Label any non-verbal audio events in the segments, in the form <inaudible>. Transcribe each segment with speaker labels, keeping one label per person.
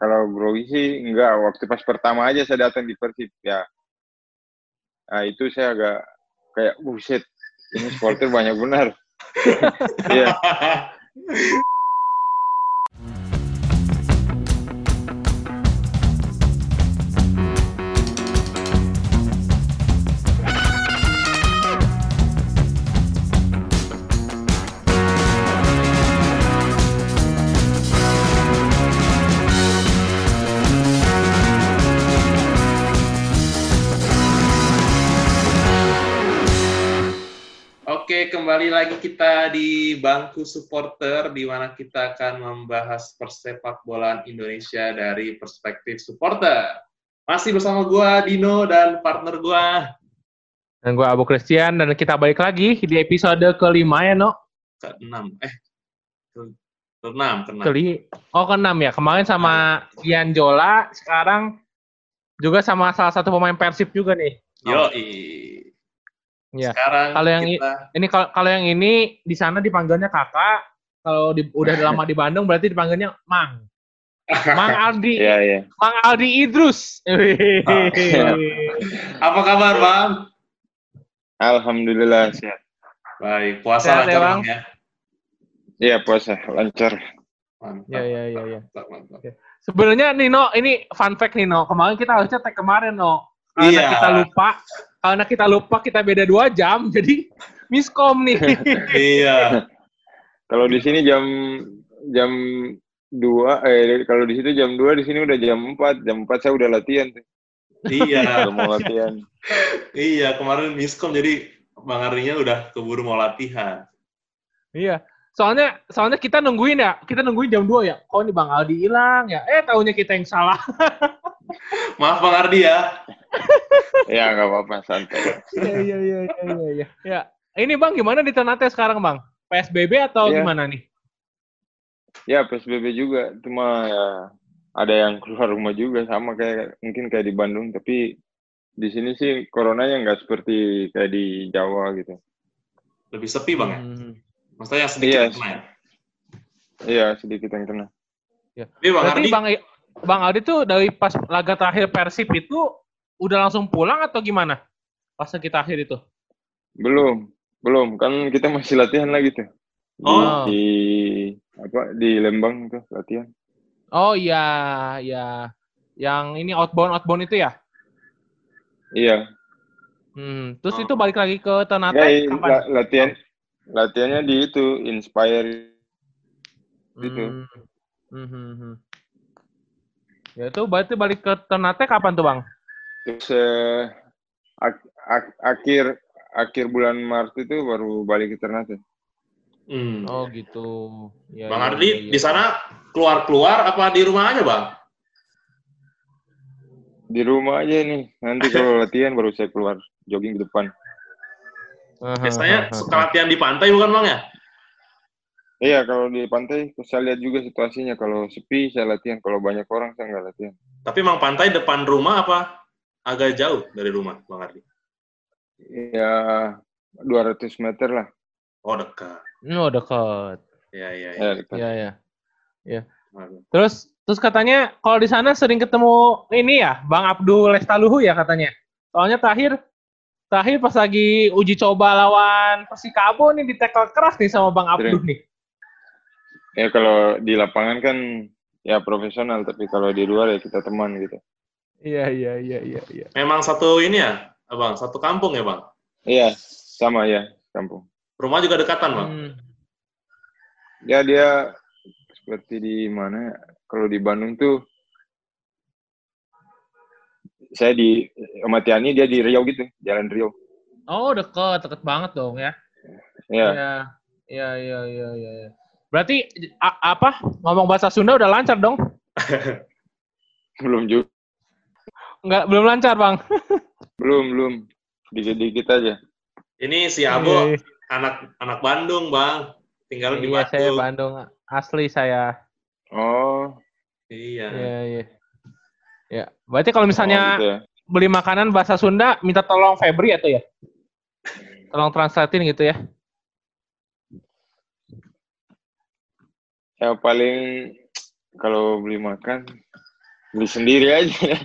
Speaker 1: kalau grogi sih enggak. Waktu pas pertama aja saya datang di Persib ya. Nah itu saya agak kayak buset ini supporter banyak benar. <laughs> Iya.
Speaker 2: Kembali lagi kita di bangku supporter di mana kita akan membahas persepak bolaan Indonesia dari perspektif supporter. Masih bersama gua Dino dan partner gua
Speaker 3: Dan gue Abu Christian dan kita balik lagi di episode kelima ya, No?
Speaker 2: ke-6. Eh, ke- ke-6, ke-6.
Speaker 3: Keli oh keenam ya. Kemarin sama Ian Jola, sekarang juga sama salah satu pemain Persib juga nih.
Speaker 2: Yo,
Speaker 3: Iya.
Speaker 2: Sekarang
Speaker 3: Kalau yang
Speaker 2: kita
Speaker 3: Ini kalau kalau yang ini di sana dipanggilnya kakak, kalau di, udah <laughs> lama di Bandung berarti dipanggilnya Mang. <laughs> Mang Aldi,
Speaker 1: Iya iya.
Speaker 3: Mang Aldi Idrus. <laughs>
Speaker 2: apa kabar, Bang?
Speaker 1: Alhamdulillah sehat.
Speaker 2: Baik, puasa
Speaker 3: Sehat ya,
Speaker 2: lancar,
Speaker 3: Bang?
Speaker 2: Bang ya.
Speaker 1: Iya puasa lancar.
Speaker 2: Mantap.
Speaker 3: Ya ya ya ya.
Speaker 2: mantap, mantap.
Speaker 3: Sebenarnya Nino, ini fun fact Nino. Kemarin kita harusnya tag kemarin, No. Karena
Speaker 2: Iya.
Speaker 3: kita lupa, karena kita lupa kita beda dua jam, <laughs> jadi miskom nih.
Speaker 2: Iya. <laughs>
Speaker 1: Kalau di sini jam jam dua, eh kalau di situ jam dua, di sini udah jam empat. Jam empat saya udah latihan. tuh.
Speaker 2: Iya. <laughs>
Speaker 1: Udah mau latihan.
Speaker 2: Iya, kemarin miskom jadi Bang Ardinya udah keburu mau latihan.
Speaker 3: iya. Soalnya soalnya kita nungguin ya, kita nungguin jam 2 ya. Kok ini Bang Aldi hilang ya? Eh, tahunya kita yang salah.
Speaker 2: Maaf Bang Ardi ya.
Speaker 1: Ya nggak apa-apa santai.
Speaker 3: Iya iya iya iya iya. iya. Ya. Ini Bang gimana di Ternate sekarang, Bang? PSBB atau
Speaker 1: Iya.
Speaker 3: gimana nih?
Speaker 1: Ya PSBB juga, cuma ya ada yang keluar rumah juga sama kayak mungkin kayak di Bandung, tapi di sini sih coronanya nggak seperti kayak di Jawa gitu.
Speaker 2: Lebih sepi Bang ya.
Speaker 3: Hmm.
Speaker 2: Maksudnya yang sedikit
Speaker 1: Iya.
Speaker 2: yang kena ya.
Speaker 1: Iya sedikit yang kena.
Speaker 2: Tapi Bang
Speaker 3: Berarti
Speaker 2: Ardi,
Speaker 3: Bang Bang Aldi tuh dari pas laga terakhir Persib itu udah langsung pulang atau gimana? Pas kita akhir itu.
Speaker 1: Belum, belum kan kita masih latihan lagi tuh. Di,
Speaker 2: Oh.
Speaker 1: di apa di Lembang tuh latihan.
Speaker 3: Oh iya, iya. Yang ini outbound outbound itu ya?
Speaker 1: Iya.
Speaker 3: Hmm. Terus
Speaker 2: Oh.
Speaker 3: itu balik lagi ke Ternate
Speaker 1: i-
Speaker 3: kapan?
Speaker 1: la- latihan latihannya di itu Inspire gitu.
Speaker 3: Hmm. Hmm, hmm, hmm. Ya itu berarti balik ke Ternate kapan tuh bang?
Speaker 1: terus eh, ak- ak- akhir akhir bulan Maret itu baru balik ke Ternate.
Speaker 2: Hmm.
Speaker 3: Oh gitu. Ya,
Speaker 2: Bang
Speaker 3: ya,
Speaker 2: Ardi
Speaker 3: ya, ya.
Speaker 2: di sana keluar-keluar apa di rumah aja Bang?
Speaker 1: Di rumah aja nih. Nanti <laughs> kalau latihan baru saya keluar jogging ke depan.
Speaker 2: Biasanya suka latihan di pantai bukan Bang ya?
Speaker 1: Iya, kalau di pantai saya lihat juga situasinya. Kalau sepi saya latihan, kalau banyak orang saya nggak latihan.
Speaker 2: Tapi Bang pantai depan rumah apa agak jauh dari rumah Bang Ardi?
Speaker 1: Ya 200 meter lah.
Speaker 2: Oh dekat.
Speaker 3: Oh dekat.
Speaker 2: Ya ya ya.
Speaker 1: Ya, dekat.
Speaker 3: Ya ya.
Speaker 2: Waduh.
Speaker 3: Terus terus katanya kalau di sana sering ketemu ini ya Bang Abdul Lestaluhu ya katanya. Soalnya terakhir terakhir pas lagi uji coba lawan Persikabo nih di tackle keras nih sama Bang Abdul nih.
Speaker 1: Ya kalau di lapangan kan ya profesional, tapi kalau di luar ya kita teman gitu.
Speaker 3: Iya iya iya iya iya.
Speaker 2: Memang satu ini ya, Abang, satu kampung ya Bang?
Speaker 1: Iya, sama ya kampung.
Speaker 2: Rumah juga dekatan Bang?
Speaker 3: Hmm.
Speaker 1: Ya dia seperti di mana? ya, Kalau di Bandung tuh saya di Matiani dia di Riau gitu, Jalan Riau.
Speaker 3: Oh deket deket banget dong ya.
Speaker 1: Ya,
Speaker 3: Iya iya iya iya iya. iya. Berarti a- apa ngomong bahasa Sunda udah lancar dong? <laughs>
Speaker 1: belum juga,
Speaker 3: Enggak belum lancar bang. <laughs>
Speaker 1: belum belum, dikit-dikit aja.
Speaker 2: Ini si Abo
Speaker 3: Iya,
Speaker 2: anak anak Bandung Bang, tinggal di
Speaker 3: Iya saya
Speaker 2: Bandung.
Speaker 3: Bandung asli saya.
Speaker 1: Oh,
Speaker 2: Iya.
Speaker 3: Iya iya. Ya, berarti kalau misalnya
Speaker 1: oh, gitu ya.
Speaker 3: beli makanan bahasa Sunda minta tolong Febri atau ya? <laughs> Tolong translatein gitu ya.
Speaker 1: Ya paling kalau beli makan beli sendiri aja.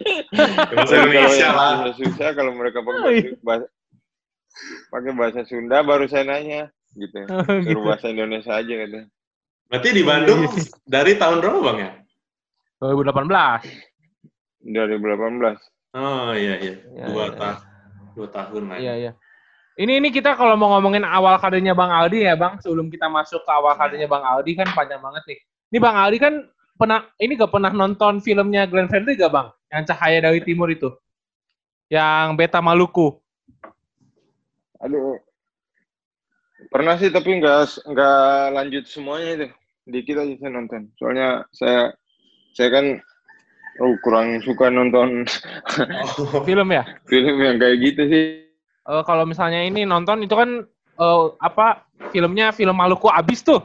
Speaker 2: Bahasa
Speaker 1: kalau susah-susah kalau mereka pakai
Speaker 3: Oh, iya.
Speaker 1: bahasa, pakai bahasa Sunda baru saya nanya gitu. Suruh
Speaker 3: gitu.
Speaker 1: bahasa Indonesia aja gitu.
Speaker 2: Berarti di Bandung dari tahun berapa bang ya?
Speaker 3: 2018.
Speaker 1: 2018.
Speaker 2: Oh iya iya.
Speaker 3: Ya,
Speaker 2: Dua
Speaker 3: ya,
Speaker 2: tahun. Dua tahun lah.
Speaker 3: Iya, iya. Ini ini kita kalau mau ngomongin awal karirnya Bang Aldi ya, Bang, sebelum kita masuk ke awal karirnya Bang Aldi kan panjang banget nih. Ini Bang Aldi kan pernah ini gak pernah nonton filmnya Glenn Fredly gak, Bang? Yang Cahaya dari Timur itu. Yang Beta Maluku.
Speaker 1: Aduh. Pernah sih tapi nggak nggak lanjut semuanya itu. Dikit aja saya nonton. Soalnya saya saya kan oh, kurang suka nonton
Speaker 2: Oh,
Speaker 3: Film ya? <laughs>
Speaker 1: film yang kayak gitu sih.
Speaker 3: Eh, kalau misalnya ini nonton itu kan eh, apa filmnya film Maluku abis tuh.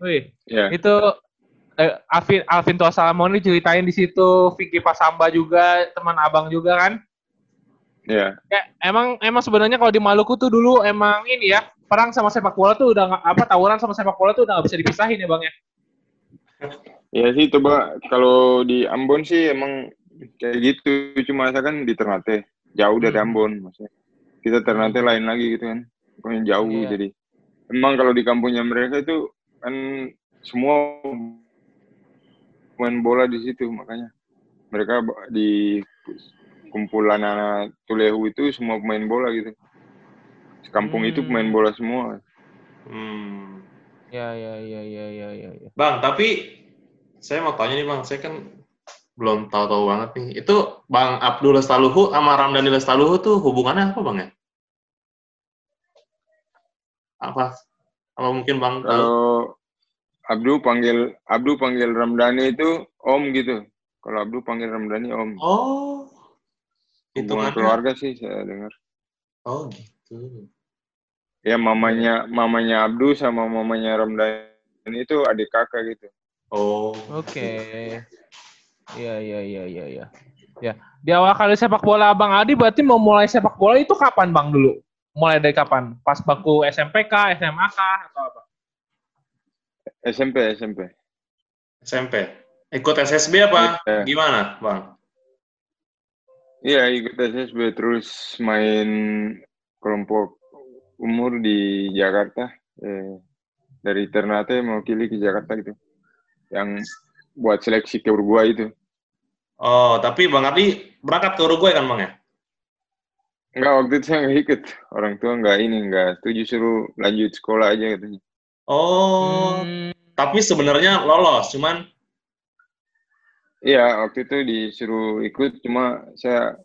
Speaker 3: Wih,
Speaker 1: Ya.
Speaker 3: itu eh, Alvin Alvin Tua Salamoni ceritain di situ, Vicky Pasamba juga, teman abang juga kan.
Speaker 1: Ya.
Speaker 3: Ya, emang emang sebenarnya kalau di Maluku tuh dulu emang ini ya, perang sama sepak bola tuh udah nggak- apa tawuran sama sepak bola tuh udah nggak bisa dipisahin ya, Bang ya.
Speaker 1: Ya sih coba kalau di Ambon sih emang kayak gitu. Cuma saya kan di Ternate, jauh dari
Speaker 3: Hmm.
Speaker 1: Ambon maksudnya. Kita Ternate lain lagi gitu kan. Pokoknya jauh
Speaker 3: Iya.
Speaker 1: jadi. Emang kalau di kampungnya mereka itu kan semua main bola di situ makanya. Mereka di kumpulan anak Tulehu itu semua pemain bola gitu. Kampung itu
Speaker 3: Hmm.
Speaker 1: pemain bola semua.
Speaker 2: Hmm.
Speaker 3: Ya ya ya ya ya ya. ya.
Speaker 2: Bang, tapi saya mau tanya nih bang, saya kan belum tahu-tahu banget nih. Itu Bang Abdul Lestaluhu sama Ramdhani Lestaluhu tuh hubungannya apa bang ya? Apa? Apa mungkin bang tahu?
Speaker 1: Kalau Abdu panggil Abdu panggil Ramdhani itu Om gitu. Kalau Abdu panggil Ramdhani Om.
Speaker 2: Oh,
Speaker 1: Hubungan
Speaker 2: hitungannya.
Speaker 1: keluarga sih saya dengar.
Speaker 2: Oh gitu.
Speaker 1: Ya mamanya mamanya Abdu sama mamanya Ramdhani itu adik kakak gitu.
Speaker 2: Oh.
Speaker 3: Oke. Iya iya iya iya iya. Ya, di awal kali sepak bola Bang Adi berarti mau mulai sepak bola itu kapan Bang dulu? Mulai dari kapan? Pas baku SMP kah, SMA kah atau apa?
Speaker 1: SMP SMP.
Speaker 2: SMP. Ikut SSB apa?
Speaker 1: Iya.
Speaker 2: Gimana bang?
Speaker 1: Iya ikut SSB terus main kelompok umur di Jakarta. Eh, dari Ternate mewakili ke Jakarta gitu. Yang buat seleksi ke Uruguay itu.
Speaker 2: Oh, tapi Bang Ardi berangkat ke Uruguay kan bang ya?
Speaker 1: Enggak, waktu itu saya nggak ikut. Orang tua nggak ini, nggak setuju suruh lanjut sekolah aja katanya.
Speaker 2: Oh,
Speaker 3: Hmm,
Speaker 2: tapi sebenarnya lolos, cuman
Speaker 1: Iya, waktu itu disuruh ikut, cuma saya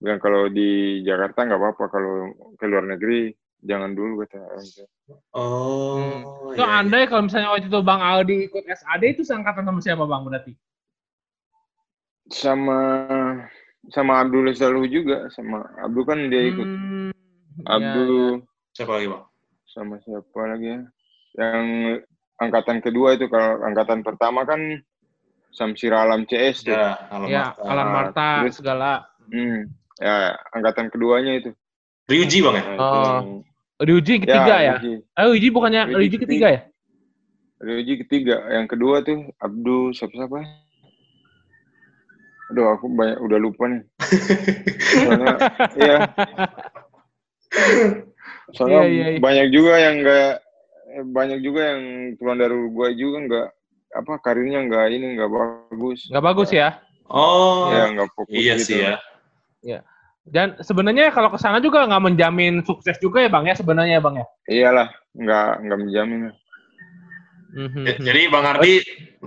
Speaker 1: bilang kalau di Jakarta nggak apa-apa, kalau ke luar negeri jangan dulu kata orang tua.
Speaker 2: oh.
Speaker 3: itu
Speaker 2: iya,
Speaker 3: andai kalau misalnya waktu itu Bang Aldi ikut SAD itu seangkatan sama siapa Bang berarti?
Speaker 1: Sama sama Abdul Saluh juga, sama Abdul kan dia ikut.
Speaker 3: Hmm, iya,
Speaker 1: Abdul
Speaker 3: iya.
Speaker 2: Siapa lagi bang?
Speaker 1: sama siapa lagi ya? Yang angkatan kedua itu kalau angkatan pertama kan Samsir Alam CS tuh.
Speaker 2: Ya, Alam
Speaker 3: Ya,
Speaker 2: Marta.
Speaker 3: Alan Marta
Speaker 1: terus-
Speaker 3: segala.
Speaker 1: Hmm, ya angkatan keduanya itu.
Speaker 2: Ryuji bang ya?
Speaker 3: Oh. Ryuji ketiga ya?
Speaker 1: Ryuji.
Speaker 3: Eh, Ryuji bukannya
Speaker 1: Ryuji
Speaker 3: Ryuji ketiga ya?
Speaker 1: Ryuji ketiga, yang kedua tuh Abdul siapa siapa? Aduh, aku banyak udah lupa nih. <laughs> Soalnya, iya. Soalnya
Speaker 3: Iya, iya, iya.
Speaker 1: banyak juga yang enggak banyak juga yang keluar dari Uruguay juga enggak apa karirnya enggak ini enggak bagus.
Speaker 3: Nggak bagus ya?
Speaker 2: Oh,
Speaker 1: Ya enggak fokus
Speaker 2: iya
Speaker 1: gitu.
Speaker 2: sih ya.
Speaker 3: Dan sebenarnya kalau ke sana juga nggak menjamin sukses juga ya Bang ya sebenarnya ya Bang ya?
Speaker 1: Iyalah, enggak enggak menjamin.
Speaker 3: Mhm.
Speaker 2: Ja- Jadi Bang Ardi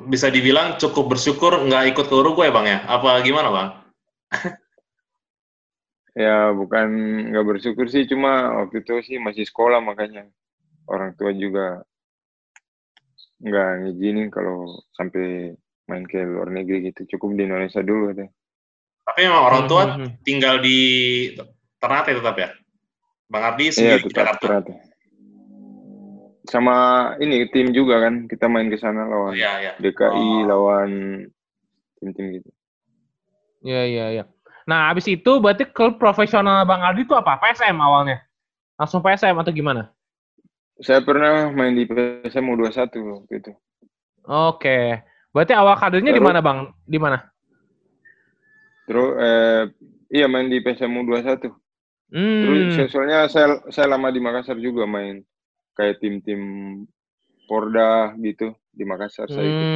Speaker 2: bisa dibilang cukup bersyukur nggak ikut ke Uruguay bang ya? Apa gimana bang? <laughs>
Speaker 1: Ya bukan enggak bersyukur sih, cuma waktu itu sih masih sekolah makanya orang tua juga enggak ngizinin kalau sampai main ke luar negeri gitu. Cukup di Indonesia dulu katanya.
Speaker 2: Tapi memang orang tua
Speaker 3: Mhm.
Speaker 2: tinggal di Ternate tetap ya? Bang Ardi
Speaker 1: Iya,
Speaker 2: sendiri di
Speaker 1: tetap
Speaker 2: Jakarta?
Speaker 1: ternyata. Sama ini tim juga kan, kita main ke sana
Speaker 2: Oh,
Speaker 1: lawan
Speaker 2: iya, iya.
Speaker 1: DKI,
Speaker 2: Oh.
Speaker 1: lawan tim-tim gitu.
Speaker 3: Iya iya iya. Nah abis itu berarti klub profesional Bang Aldi itu apa? PSM awalnya? Langsung PSM atau gimana?
Speaker 1: Saya pernah main di PSM U21 waktu itu.
Speaker 3: Oke. Berarti awal kadernya di mana Bang? Di mana?
Speaker 1: Terus eh, iya main di PSMU 21.
Speaker 3: Hmm.
Speaker 1: Terus soalnya saya saya lama di Makassar juga main kayak tim-tim Porda gitu di Makassar saya ikut.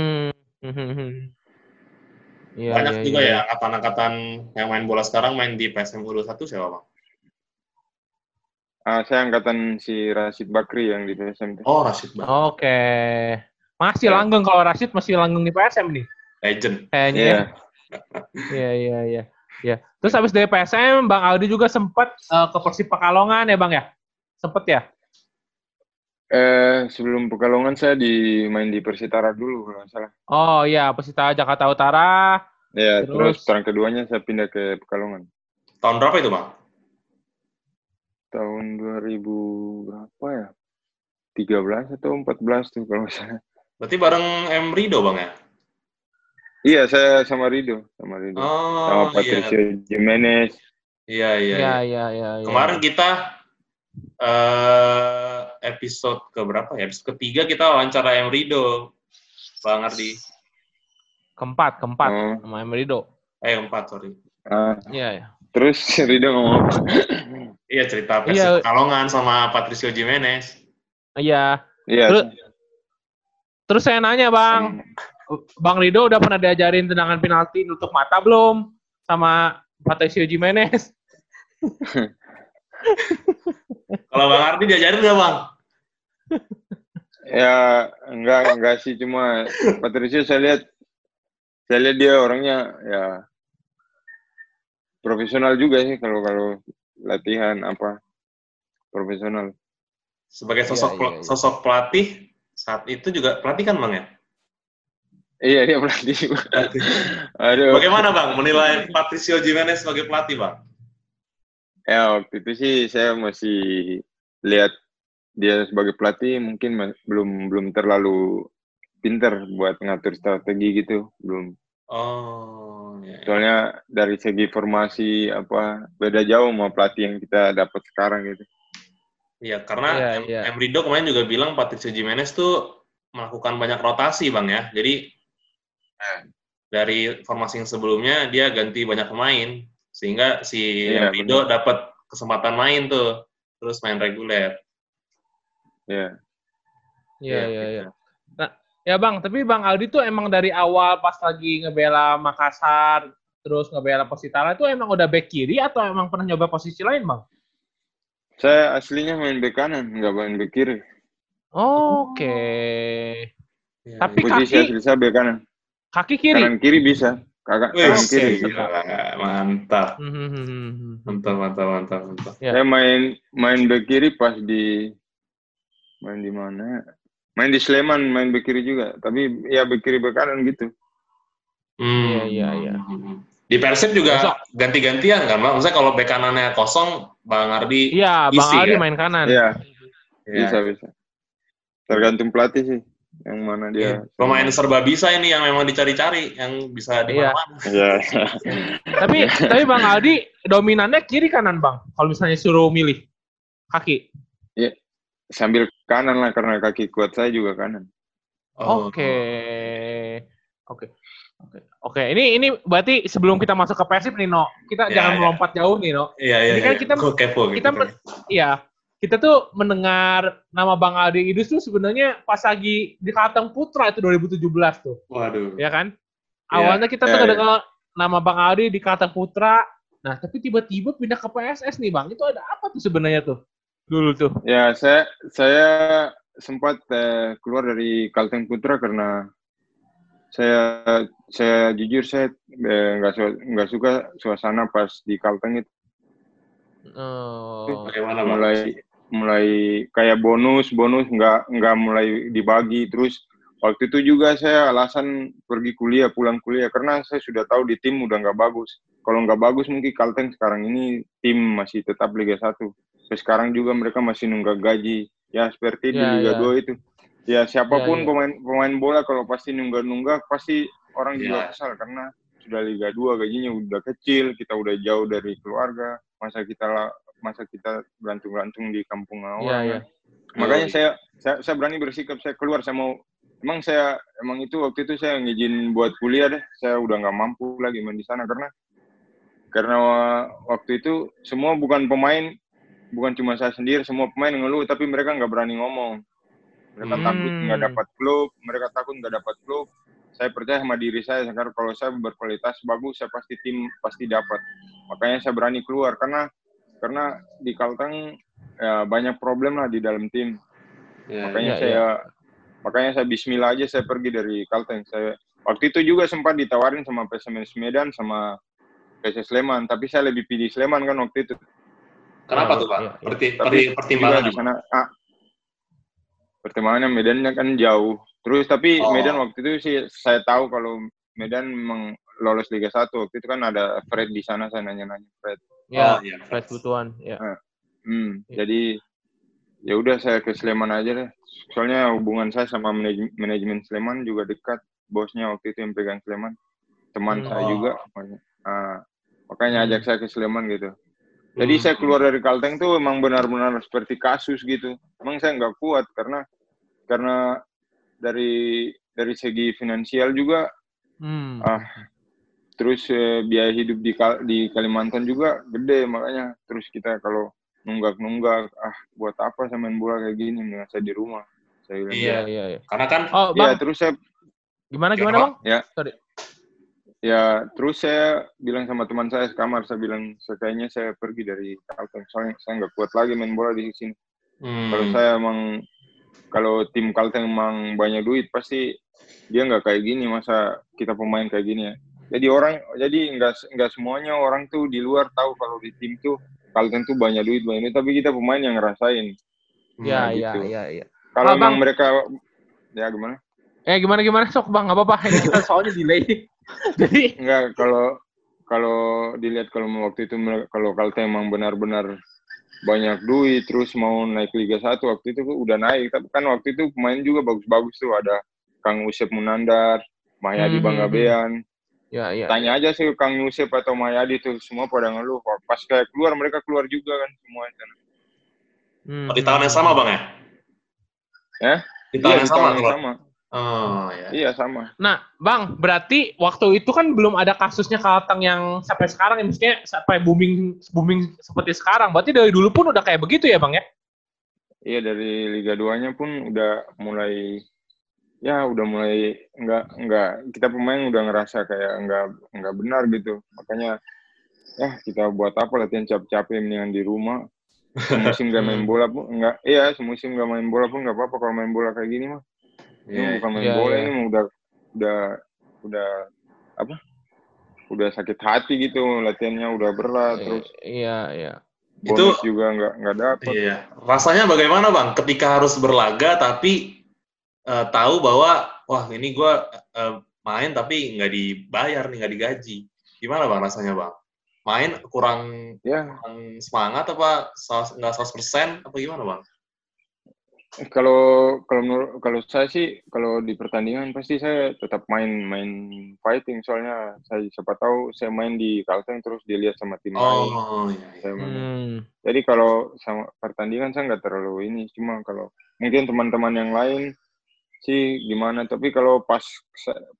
Speaker 3: Hmm. Iya,
Speaker 2: Banyak
Speaker 3: iya,
Speaker 2: juga
Speaker 3: iya.
Speaker 2: ya angkatan-angkatan yang main bola sekarang main di PSM 21 siapa bang?
Speaker 1: Ah, saya angkatan si Rashid Bakri yang di PSM.
Speaker 2: Oh Rashid bang,
Speaker 3: Oke. Masih
Speaker 1: Ya.
Speaker 3: langgeng kalau Rashid masih langgeng di PSM nih.
Speaker 2: legend.
Speaker 3: Kayaknya.
Speaker 1: Iya.
Speaker 3: ya. <laughs> Iya, iya, iya. Ya. Terus habis dari PSM, Bang Aldi juga sempat eh, ke Persib Pekalongan ya, Bang ya? Sempet ya?
Speaker 1: Eh, sebelum Pekalongan saya di main di Persitara dulu kalau nggak salah.
Speaker 3: Oh iya, Persita Jakarta Utara.
Speaker 1: Ya,
Speaker 3: Terus?
Speaker 1: terus, tahun keduanya saya pindah ke Pekalongan.
Speaker 2: Tahun berapa itu bang?
Speaker 1: Tahun 2000 berapa ya? 13 atau 14 tuh kalau nggak salah.
Speaker 2: Berarti bareng M Rido bang ya?
Speaker 1: Iya, saya sama Rido, sama Rido.
Speaker 2: Oh
Speaker 1: sama
Speaker 2: iya,
Speaker 1: Patricio Jimenez.
Speaker 2: iya iya.
Speaker 3: Iya,
Speaker 2: iya.
Speaker 3: iya, iya. iya.
Speaker 2: Kemarin kita eh episode ke berapa ya? Episode ketiga kita wawancara M Rido, Bang Ardi.
Speaker 3: keempat, keempat
Speaker 1: Oh,
Speaker 3: sama Emerido.
Speaker 2: Eh empat sorry.
Speaker 1: ah,
Speaker 3: Iya, iya.
Speaker 1: terus <laughs> Rido ngomong apa?
Speaker 2: Iya cerita
Speaker 3: Iya.
Speaker 2: Persib Kalongan sama Patricio Jimenez.
Speaker 3: Iya.
Speaker 1: Iya,
Speaker 3: Terus- Terus saya nanya, Bang, Bang Rido udah pernah diajarin tendangan penalti nutup mata belum sama Patricio Jimenez? <laughs>
Speaker 2: Kalau Bang Ardi diajarin nggak bang?
Speaker 1: Ya enggak enggak sih cuma Patricio saya lihat saya lihat dia orangnya ya profesional juga sih kalau kalau latihan apa profesional.
Speaker 2: Sebagai sosok
Speaker 3: Iya, iya, iya.
Speaker 2: sosok pelatih saat itu juga pelatih kan bang ya?
Speaker 1: Iya dia pelatih. Aduh.
Speaker 2: Bagaimana bang menilai Patricio Jimenez sebagai pelatih bang?
Speaker 1: Ya waktu itu sih saya masih lihat dia sebagai pelatih mungkin belum belum terlalu pinter buat ngatur strategi gitu belum
Speaker 2: Oh, ya, ya.
Speaker 1: soalnya dari segi formasi apa beda jauh sama pelatih yang kita dapat sekarang gitu
Speaker 2: Iya, karena
Speaker 3: Iya,
Speaker 2: M-
Speaker 3: iya.
Speaker 2: M. Rido kemarin juga bilang Patricio Jimenez tuh melakukan banyak rotasi bang ya. Jadi
Speaker 1: Eh.
Speaker 2: dari formasi yang sebelumnya dia ganti banyak pemain sehingga si
Speaker 1: Iya,
Speaker 2: M. Rido dapat kesempatan main tuh terus main reguler.
Speaker 1: Ya
Speaker 3: Iya, iya,
Speaker 2: gitu.
Speaker 3: iya. Nah, ya Bang, tapi Bang Aldi tuh emang dari awal pas lagi ngebela Makassar, terus ngebela Persitara itu emang udah back kiri atau emang pernah nyoba posisi lain, Bang?
Speaker 1: saya aslinya main bek kanan nggak main bek kiri
Speaker 3: Oke.
Speaker 2: Iya,
Speaker 3: Tapi
Speaker 2: iya.
Speaker 1: posisi
Speaker 3: kaki-
Speaker 1: asli saya bek kanan
Speaker 3: Kaki kiri.
Speaker 1: kanan kiri bisa kakak
Speaker 2: Wih,
Speaker 1: kanan kiri bisa.
Speaker 2: mantap,
Speaker 3: Hmm, hmm, hmm, hmm, hmm.
Speaker 2: mantap, mantap, mantap, mantap.
Speaker 3: Ya.
Speaker 1: saya main main bek kiri pas di main di mana main di Sleman main bek kiri juga tapi ya bek kiri bek kanan gitu
Speaker 2: Hmm.
Speaker 3: Iya, iya, iya.
Speaker 2: Di Persib juga ganti-gantian kan, Bang? Maksudnya kalau bek kanannya kosong, Bang Ardi
Speaker 3: Iya, Bang Aldi
Speaker 2: ya?
Speaker 3: main kanan.
Speaker 1: Iya
Speaker 2: ya,
Speaker 1: bisa bisa tergantung pelatih sih yang mana
Speaker 2: iya.
Speaker 1: dia
Speaker 2: pemain serba bisa ini yang memang dicari-cari, yang bisa di
Speaker 3: Iya.
Speaker 2: mana-mana.
Speaker 1: Iya. <laughs>
Speaker 3: Tapi tapi Bang Aldi dominannya kiri kanan, Bang. Kalau misalnya suruh milih kaki.
Speaker 1: Sambil kanan lah karena kaki kuat saya juga kanan
Speaker 2: Oh.
Speaker 3: Oke. Oke. Oke. Oke, ini ini berarti sebelum kita masuk ke Persib nih, No. Kita
Speaker 2: Ya,
Speaker 3: jangan
Speaker 2: ya.
Speaker 3: melompat jauh nih, No.
Speaker 2: Iya, iya,
Speaker 3: Ini kan
Speaker 2: iya.
Speaker 3: kita-
Speaker 2: Gua kepo gitu.
Speaker 3: kita men- Iya. Kita tuh mendengar nama Bang Aldi Idus tuh sebenarnya pas lagi di Kalteng Putra itu 2017 tuh,
Speaker 2: Waduh.
Speaker 3: ya kan?
Speaker 2: Iya.
Speaker 3: Awalnya kita tuh
Speaker 1: Iya, iya.
Speaker 3: dengar nama Bang Aldi di Kalteng Putra. Nah, tapi tiba-tiba pindah ke PSS nih, Bang. Itu ada apa tuh sebenarnya tuh? Dulu tuh.
Speaker 1: ya saya saya sempat eh, keluar dari Kalteng Putra karena saya saya jujur saya eh, nggak su- nggak suka suasana pas di Kalteng itu.
Speaker 3: Oh.
Speaker 2: Bagaimana,
Speaker 1: mulai mulai kayak bonus bonus nggak nggak mulai dibagi. Terus waktu itu juga saya alasan pergi kuliah pulang kuliah karena saya sudah tahu di tim udah nggak bagus. Kalau nggak bagus mungkin Kalteng sekarang ini tim masih tetap Liga 1 Sekarang juga mereka masih nunggak gaji ya seperti di
Speaker 3: Ya,
Speaker 1: Liga
Speaker 3: ya.
Speaker 1: 2 itu ya siapa pun
Speaker 3: Ya, ya.
Speaker 1: pemain pemain bola kalau pasti nunggak-nunggak pasti orang juga
Speaker 2: Ya.
Speaker 1: kesal karena sudah Liga 2 gajinya udah kecil kita udah jauh dari keluarga masa kita la- masa kita gantung-gantung di kampung awal
Speaker 3: iya.
Speaker 1: makanya saya, saya saya berani bersikap saya keluar saya mau emang saya emang itu waktu itu saya ngizin buat kuliah deh saya udah nggak mampu lagi main di sana karena karena waktu itu semua bukan pemain, bukan cuma saya sendiri, semua pemain ngeluh, tapi mereka nggak berani ngomong. Mereka
Speaker 3: Hmm.
Speaker 1: takut nggak dapat klub, mereka takut nggak dapat klub. Saya percaya sama diri saya, karena kalau saya berkualitas bagus, saya pasti tim pasti dapat. Makanya saya berani keluar karena karena di Kalteng ya, banyak problem lah di dalam tim.
Speaker 2: Ya,
Speaker 1: Makanya
Speaker 3: Iya,
Speaker 1: saya makanya saya Bismillah aja saya pergi dari Kalteng. Saya waktu itu juga sempat ditawarin sama PSMS Medan sama PS Sleman, tapi saya lebih pilih Sleman kan waktu itu.
Speaker 2: Kenapa
Speaker 3: Iya,
Speaker 2: tuh Pak?
Speaker 3: iya, iya.
Speaker 2: Perti,
Speaker 1: Tapi
Speaker 2: perti-
Speaker 1: juga
Speaker 2: pertimbangan
Speaker 1: di sana ah, pertimbangannya Medannya kan jauh. Terus tapi
Speaker 2: Oh.
Speaker 1: Medan waktu itu sih saya tahu kalau Medan memang lolos Liga 1 waktu itu kan ada Fred di sana saya nanya-nanya Fred.
Speaker 3: Ya,
Speaker 2: Oh, iya.
Speaker 3: Fred Butuan. Ya.
Speaker 1: Hmm,
Speaker 3: Iya.
Speaker 1: jadi ya udah saya ke Sleman aja deh. Soalnya hubungan saya sama manaj- manajemen Sleman juga dekat. Bosnya waktu itu yang pegang Sleman. Teman
Speaker 3: Hmm.
Speaker 1: saya
Speaker 2: Oh.
Speaker 1: juga. Ah, makanya
Speaker 3: Hmm.
Speaker 1: ajak saya ke Sleman gitu. Jadi
Speaker 2: Hmm.
Speaker 1: saya keluar dari Kalteng tuh emang benar-benar seperti kasus gitu. Emang saya nggak kuat karena karena dari dari segi finansial juga
Speaker 3: Hmm.
Speaker 1: ah terus eh, biaya hidup di Kal- di Kalimantan juga gede makanya terus kita kalau nunggak-nunggak ah buat apa saya main bola kayak gini mendingan saya di rumah saya bilang
Speaker 2: Iya.
Speaker 3: Iya, iya, iya.
Speaker 2: Karena kan
Speaker 3: Oh,
Speaker 1: ya
Speaker 3: Bang,
Speaker 1: terus saya
Speaker 3: gimana
Speaker 2: Ya,
Speaker 3: gimana,
Speaker 2: Bang.
Speaker 3: Bang?
Speaker 1: ya
Speaker 3: Sorry.
Speaker 1: Ya terus saya bilang sama teman saya sekamar saya bilang sekayaknya saya pergi dari Kalteng soalnya saya nggak kuat lagi main bola di sini
Speaker 2: hmm,
Speaker 1: kalau saya emang kalau tim Kalteng emang banyak duit pasti dia nggak kayak gini masa kita pemain kayak gini ya jadi orang jadi nggak nggak semuanya orang tuh di luar tahu kalau di tim tuh Kalteng tuh banyak duit banyak duit tapi kita pemain yang ngerasain
Speaker 3: Iya,
Speaker 1: Nah,
Speaker 3: iya,
Speaker 1: gitu.
Speaker 3: iya, iya.
Speaker 1: kalau emang mereka ya gimana
Speaker 3: Eh, gimana gimana sok, Bang? Nggak apa-apa. Soalnya delay. <laughs> Jadi,
Speaker 1: Enggak, kalau kalau dilihat kalau waktu itu kalau Kalteng emang benar-benar banyak duit terus mau naik Liga 1 waktu itu udah naik tapi kan waktu itu pemain juga bagus-bagus tuh ada Kang Usep Munandar, Mahyadi
Speaker 3: Hmm,
Speaker 1: Banggabean.
Speaker 3: ya, ya.
Speaker 1: Tanya aja sih Kang Usep atau Mahyadi tuh semua pada ngeluh. Pas kayak keluar mereka keluar juga kan semua.
Speaker 3: Hmm,
Speaker 2: Oh, di tahun yang
Speaker 3: hmm,
Speaker 2: sama
Speaker 3: hmm.
Speaker 2: Bang ya?
Speaker 1: Ya?
Speaker 2: Di tahun
Speaker 1: Iya,
Speaker 2: yang sama
Speaker 1: tahun yang sama.
Speaker 2: Oh, ya.
Speaker 1: Iya sama.
Speaker 3: Nah, Bang, berarti waktu itu kan belum ada kasusnya Kalteng yang sampai sekarang, ya, maksudnya sampai booming booming seperti sekarang. Berarti dari dulu pun udah kayak begitu ya, Bang ya?
Speaker 1: Iya dari Liga 2-nya pun udah mulai ya udah mulai nggak nggak kita pemain udah ngerasa kayak nggak nggak benar gitu makanya ya kita buat apa latihan capek-capek mendingan di rumah semusim gak main <laughs> bola pun nggak iya semusim gak main bola pun nggak apa-apa kalau main bola kayak gini mah ini
Speaker 2: Iya.
Speaker 1: bukan main
Speaker 3: Iya,
Speaker 1: bola
Speaker 3: iya.
Speaker 1: ini udah udah udah apa udah sakit hati gitu latihannya udah berat terus
Speaker 3: Iya, iya.
Speaker 1: bonus
Speaker 2: Itu-
Speaker 1: juga nggak nggak dapet
Speaker 2: Iya. Rasanya bagaimana Bang ketika harus berlaga tapi eh, tahu bahwa wah ini gua eh, main tapi nggak dibayar nih nggak digaji. Gimana Bang rasanya Bang? Main kurang,
Speaker 1: ya
Speaker 2: kurang semangat apa nggak 100% apa gimana Bang?
Speaker 1: Kalau kalau menurut kalau saya sih kalau di pertandingan pasti saya tetap main main fighting soalnya saya siapa tahu saya main di Kalteng terus dilihat sama tim lain.
Speaker 2: Oh, iya, iya.
Speaker 1: Saya main.
Speaker 3: Hmm.
Speaker 1: Jadi kalau sama pertandingan saya nggak terlalu ini cuma kalau mungkin teman-teman yang lain sih gimana tapi kalau pas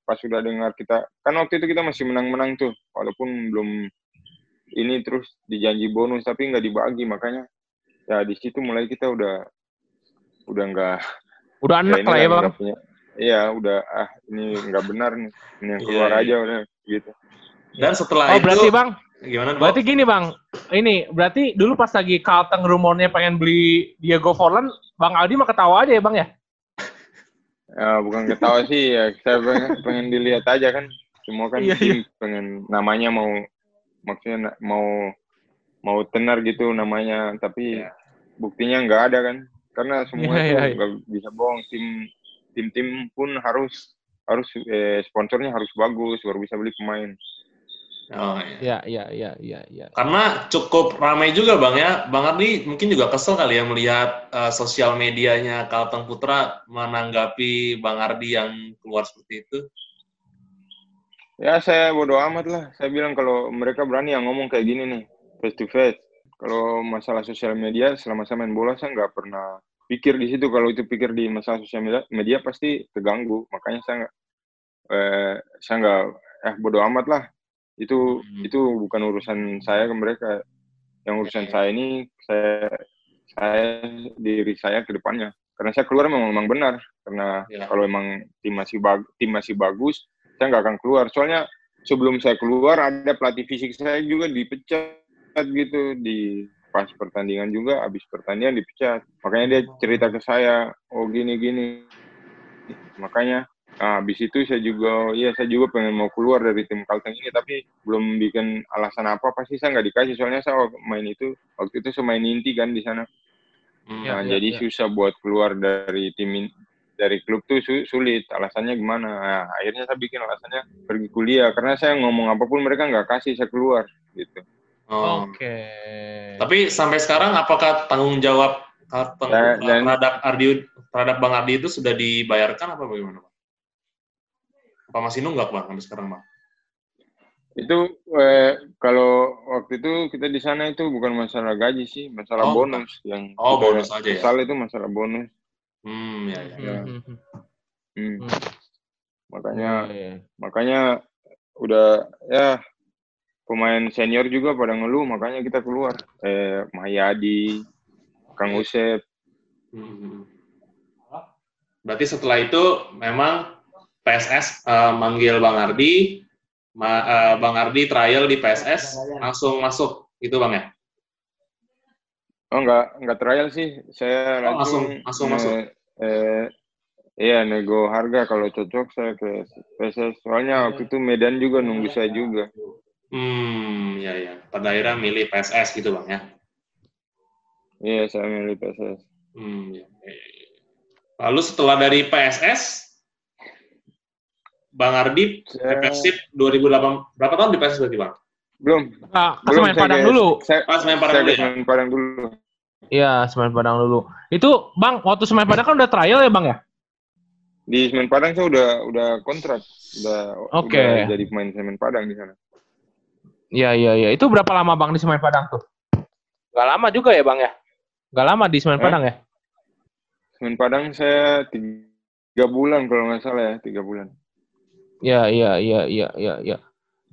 Speaker 1: pas sudah dengar kita kan waktu itu kita masih menang-menang tuh walaupun belum ini terus dijanji bonus tapi nggak dibagi makanya ya di situ mulai kita udah udah nggak
Speaker 3: Udah
Speaker 1: ini
Speaker 3: anak lah ya, Bang.
Speaker 1: punya iya udah ah ini nggak benar nih ini yang keluar
Speaker 2: Iya, iya.
Speaker 1: aja udah gitu
Speaker 2: Dan setelah
Speaker 3: Oh,
Speaker 2: itu
Speaker 3: berarti Bang,
Speaker 2: gimana Bang?
Speaker 3: berarti gini, Bang. Ini berarti dulu pas lagi Kalteng rumornya pengen beli Diego Forlan, Bang Aldi mah ketawa aja ya, Bang ya?
Speaker 1: Ya, bukan ketawa sih ya saya pengen, pengen dilihat aja kan semua kan
Speaker 3: Iya,
Speaker 1: tim pengen namanya mau maksudnya mau mau tenar gitu namanya tapi
Speaker 2: Iya.
Speaker 1: buktinya nggak ada kan karena semua
Speaker 3: Iya,
Speaker 1: itu
Speaker 3: iya, iya.
Speaker 1: nggak bisa bohong tim tim tim pun harus harus eh, sponsornya harus bagus baru bisa beli pemain
Speaker 2: Oh, iya.
Speaker 3: Iya, iya, iya, iya, iya.
Speaker 2: Karena cukup ramai juga Bang ya. Bang Ardi mungkin juga kesel kali ya melihat eh, sosial medianya Kalteng Putra menanggapi Bang Ardi yang keluar seperti itu.
Speaker 1: Ya saya bodo amat lah. Saya bilang kalau mereka berani yang ngomong kayak gini nih, face to face. Kalau masalah sosial media, selama saya main bola saya nggak pernah pikir di situ. Kalau itu pikir di masalah sosial media, media pasti terganggu. Makanya saya nggak, eh, saya nggak, eh bodo amat lah. Itu
Speaker 2: Hmm.
Speaker 1: itu bukan urusan saya ke mereka. Yang urusan saya ini saya saya diri saya ke depannya. Karena saya keluar memang, memang benar. Karena
Speaker 2: Ya.
Speaker 1: kalau emang tim masih bag, tim masih bagus, saya nggak akan keluar. Soalnya sebelum saya keluar ada pelatih fisik saya juga dipecat gitu di pas pertandingan juga habis pertandingan dipecat. Makanya dia cerita ke saya, oh gini gini. Makanya nah, habis itu saya juga, iya saya juga pengen mau keluar dari tim Kalteng ini, tapi belum bikin alasan apa, pasti saya nggak dikasih. Soalnya saya main itu, waktu itu saya main inti kan di sana.
Speaker 2: Hmm.
Speaker 3: Ya,
Speaker 1: Nah,
Speaker 3: ya,
Speaker 1: jadi
Speaker 3: ya.
Speaker 1: susah buat keluar dari tim dari klub tuh su- sulit. Alasannya gimana? Nah, akhirnya saya bikin alasannya pergi kuliah karena saya ngomong apa pun mereka nggak kasih saya keluar gitu.
Speaker 2: Oh.
Speaker 3: Oke.
Speaker 2: Tapi sampai sekarang apakah tanggung jawab Kalteng
Speaker 1: Ya, dan-
Speaker 2: terhadap Ardi terhadap Bang Ardi itu sudah dibayarkan apa bagaimana, Bang? Apa masih nunggak, Bang, sampai sekarang, Bang?
Speaker 1: Itu eh, kalau waktu itu kita di sana itu bukan masalah gaji sih, masalah
Speaker 2: Oh,
Speaker 1: bonus yang
Speaker 2: Oh, bonus aja ya?
Speaker 1: kesal itu masalah bonus.
Speaker 2: Hmm, ya, ya.
Speaker 1: Ya.
Speaker 3: Hmm, hmm.
Speaker 1: Makanya
Speaker 3: Iya, iya.
Speaker 1: makanya udah ya pemain senior juga pada ngeluh makanya kita keluar. Eh Mayadi, Kang Usep,
Speaker 2: Hmm. Berarti setelah itu memang PSS eh, manggil Bang Ardi, ma- eh, Bang Ardi trial di PSS, langsung masuk, gitu Bang ya?
Speaker 1: Oh enggak enggak trial sih. Saya
Speaker 2: Oh, langsung-
Speaker 1: langsung
Speaker 2: masuk.
Speaker 1: eh, eh, iya nego harga kalau cocok saya ke PSS. Soalnya waktu itu Medan juga nunggu saya juga.
Speaker 2: Hmm, ya ya. Pada akhirnya milih PSS gitu Bang ya?
Speaker 1: Iya, saya milih PSS.
Speaker 2: Hmm, ya, ya, ya, ya. Lalu setelah dari PSS, Bang Ardi
Speaker 1: Saya
Speaker 2: Persib 2008, berapa tahun di PSS berarti Bang?
Speaker 1: belum
Speaker 3: Ah, ke
Speaker 1: belum
Speaker 3: Semen
Speaker 1: saya
Speaker 3: Padang dulu.
Speaker 1: Saya,
Speaker 2: Ah, Semen Padang
Speaker 1: saya
Speaker 2: dulu ya?
Speaker 1: Padang dulu.
Speaker 3: Iya, Semen Padang dulu. Itu Bang, waktu Semen Padang kan udah trial ya Bang ya?
Speaker 1: Di Semen Padang saya udah udah kontrak, udah
Speaker 3: Oke.
Speaker 1: udah jadi pemain Semen Padang di sana.
Speaker 3: Iya, iya, iya. Itu berapa lama Bang di Semen Padang tuh? Gak lama juga ya Bang ya? Gak lama di Semen
Speaker 1: Hah?
Speaker 3: Padang ya?
Speaker 1: Semen Padang saya tiga bulan kalau nggak salah ya, tiga bulan.
Speaker 3: Iya, iya, iya, iya, iya, iya.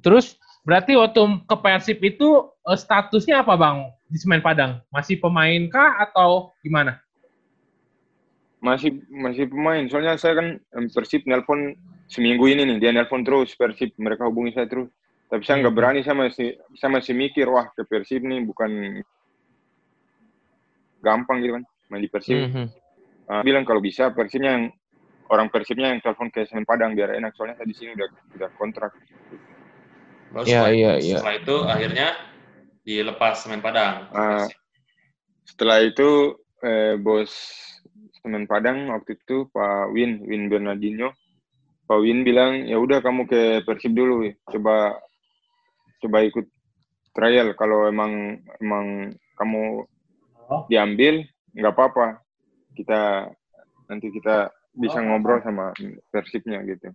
Speaker 3: Terus berarti waktu ke Persib itu eh, statusnya apa Bang di Semen Padang? Masih pemain kah atau gimana?
Speaker 1: Masih masih pemain. Soalnya saya kan Persib nelpon seminggu ini nih, dia nelpon terus Persib, mereka hubungi saya terus. Tapi saya nggak
Speaker 3: Hmm.
Speaker 1: berani, saya masih saya masih mikir, wah ke Persib nih bukan gampang gitu kan, main di Persib.
Speaker 3: Mhm.
Speaker 1: Ah, bilang kalau bisa Persibnya yang orang Persibnya yang telepon ke Semen Padang biar enak. Soalnya saya di sini udah udah kontrak.
Speaker 2: Lalu
Speaker 3: Iya,
Speaker 2: setelah,
Speaker 3: iya,
Speaker 2: itu,
Speaker 3: iya.
Speaker 2: setelah itu akhirnya dilepas Semen Padang.
Speaker 1: Ah. Setelah itu eh, bos Semen Padang waktu itu Pak Win Win Bernardino Pak Win bilang ya udah kamu ke Persib dulu coba coba ikut trial. Kalau emang emang kamu diambil nggak apa-apa. Kita nanti kita bisa ngobrol sama Persibnya gitu.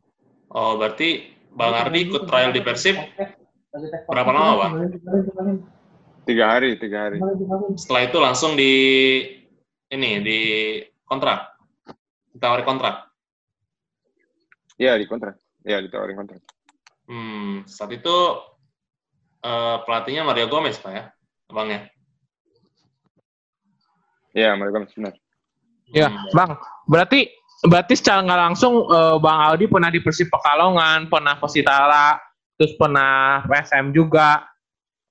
Speaker 2: Oh, berarti Bang Ardi ikut trial di Persib? Berapa lama, Bang?
Speaker 1: tiga hari tiga hari.
Speaker 2: Setelah itu langsung di ini di kontrak. Ditawari kontrak.
Speaker 1: ya di kontrak. Ya ditawarin kontrak.
Speaker 2: Hmm, saat itu eh, pelatihnya Mario Gomez, Pak ya? Bang ya?
Speaker 1: ya mereka benar
Speaker 3: Ya,
Speaker 2: Hmm.
Speaker 3: Bang. Berarti berarti secara nggak langsung eh, Bang Aldi pernah di Persib Pekalongan, pernah Persitara, terus pernah PSM juga,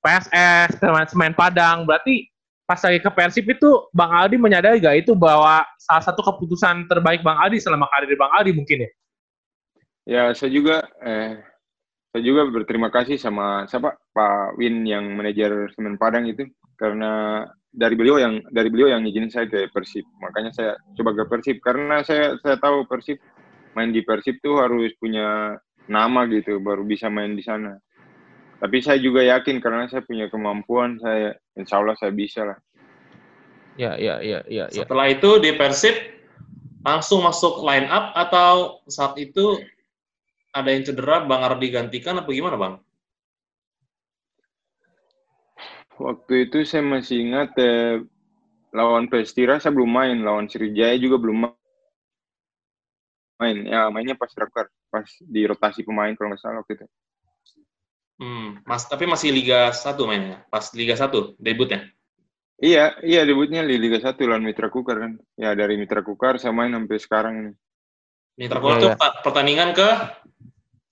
Speaker 3: PSS, teman Semen Padang. Berarti pas lagi ke Persib itu Bang Aldi menyadari gak itu bahwa salah satu keputusan terbaik Bang Aldi selama karir Bang Aldi mungkin ya?
Speaker 1: Ya, saya juga eh saya juga berterima kasih sama siapa Pak Win yang manajer Semen Padang itu karena dari beliau yang dari beliau yang izinin saya ke Persib. Makanya saya coba ke Persib karena saya saya tahu Persib main di Persib tuh harus punya nama gitu baru bisa main di sana. Tapi saya juga yakin karena saya punya kemampuan saya insya Allah saya bisa lah.
Speaker 3: Ya, ya, ya, ya, ya.
Speaker 2: Setelah itu di Persib langsung masuk line up atau saat itu ada yang cedera Bang Ardi gantikan apa gimana Bang?
Speaker 1: Waktu itu saya masih ingat eh, lawan Pestira saya belum main, lawan Sriwijaya juga belum ma- main. Ya mainnya pas terakhir, pas di rotasi pemain kalau nggak salah waktu itu.
Speaker 2: Hmm, Mas, tapi masih Liga 1 mainnya? Pas Liga 1 debutnya?
Speaker 1: Iya, iya debutnya di Liga 1 lawan Mitra Kukar kan. Ya dari Mitra Kukar saya main sampai sekarang ini.
Speaker 2: Mitra Kukar tuh
Speaker 3: iya.
Speaker 2: pa- pertandingan ke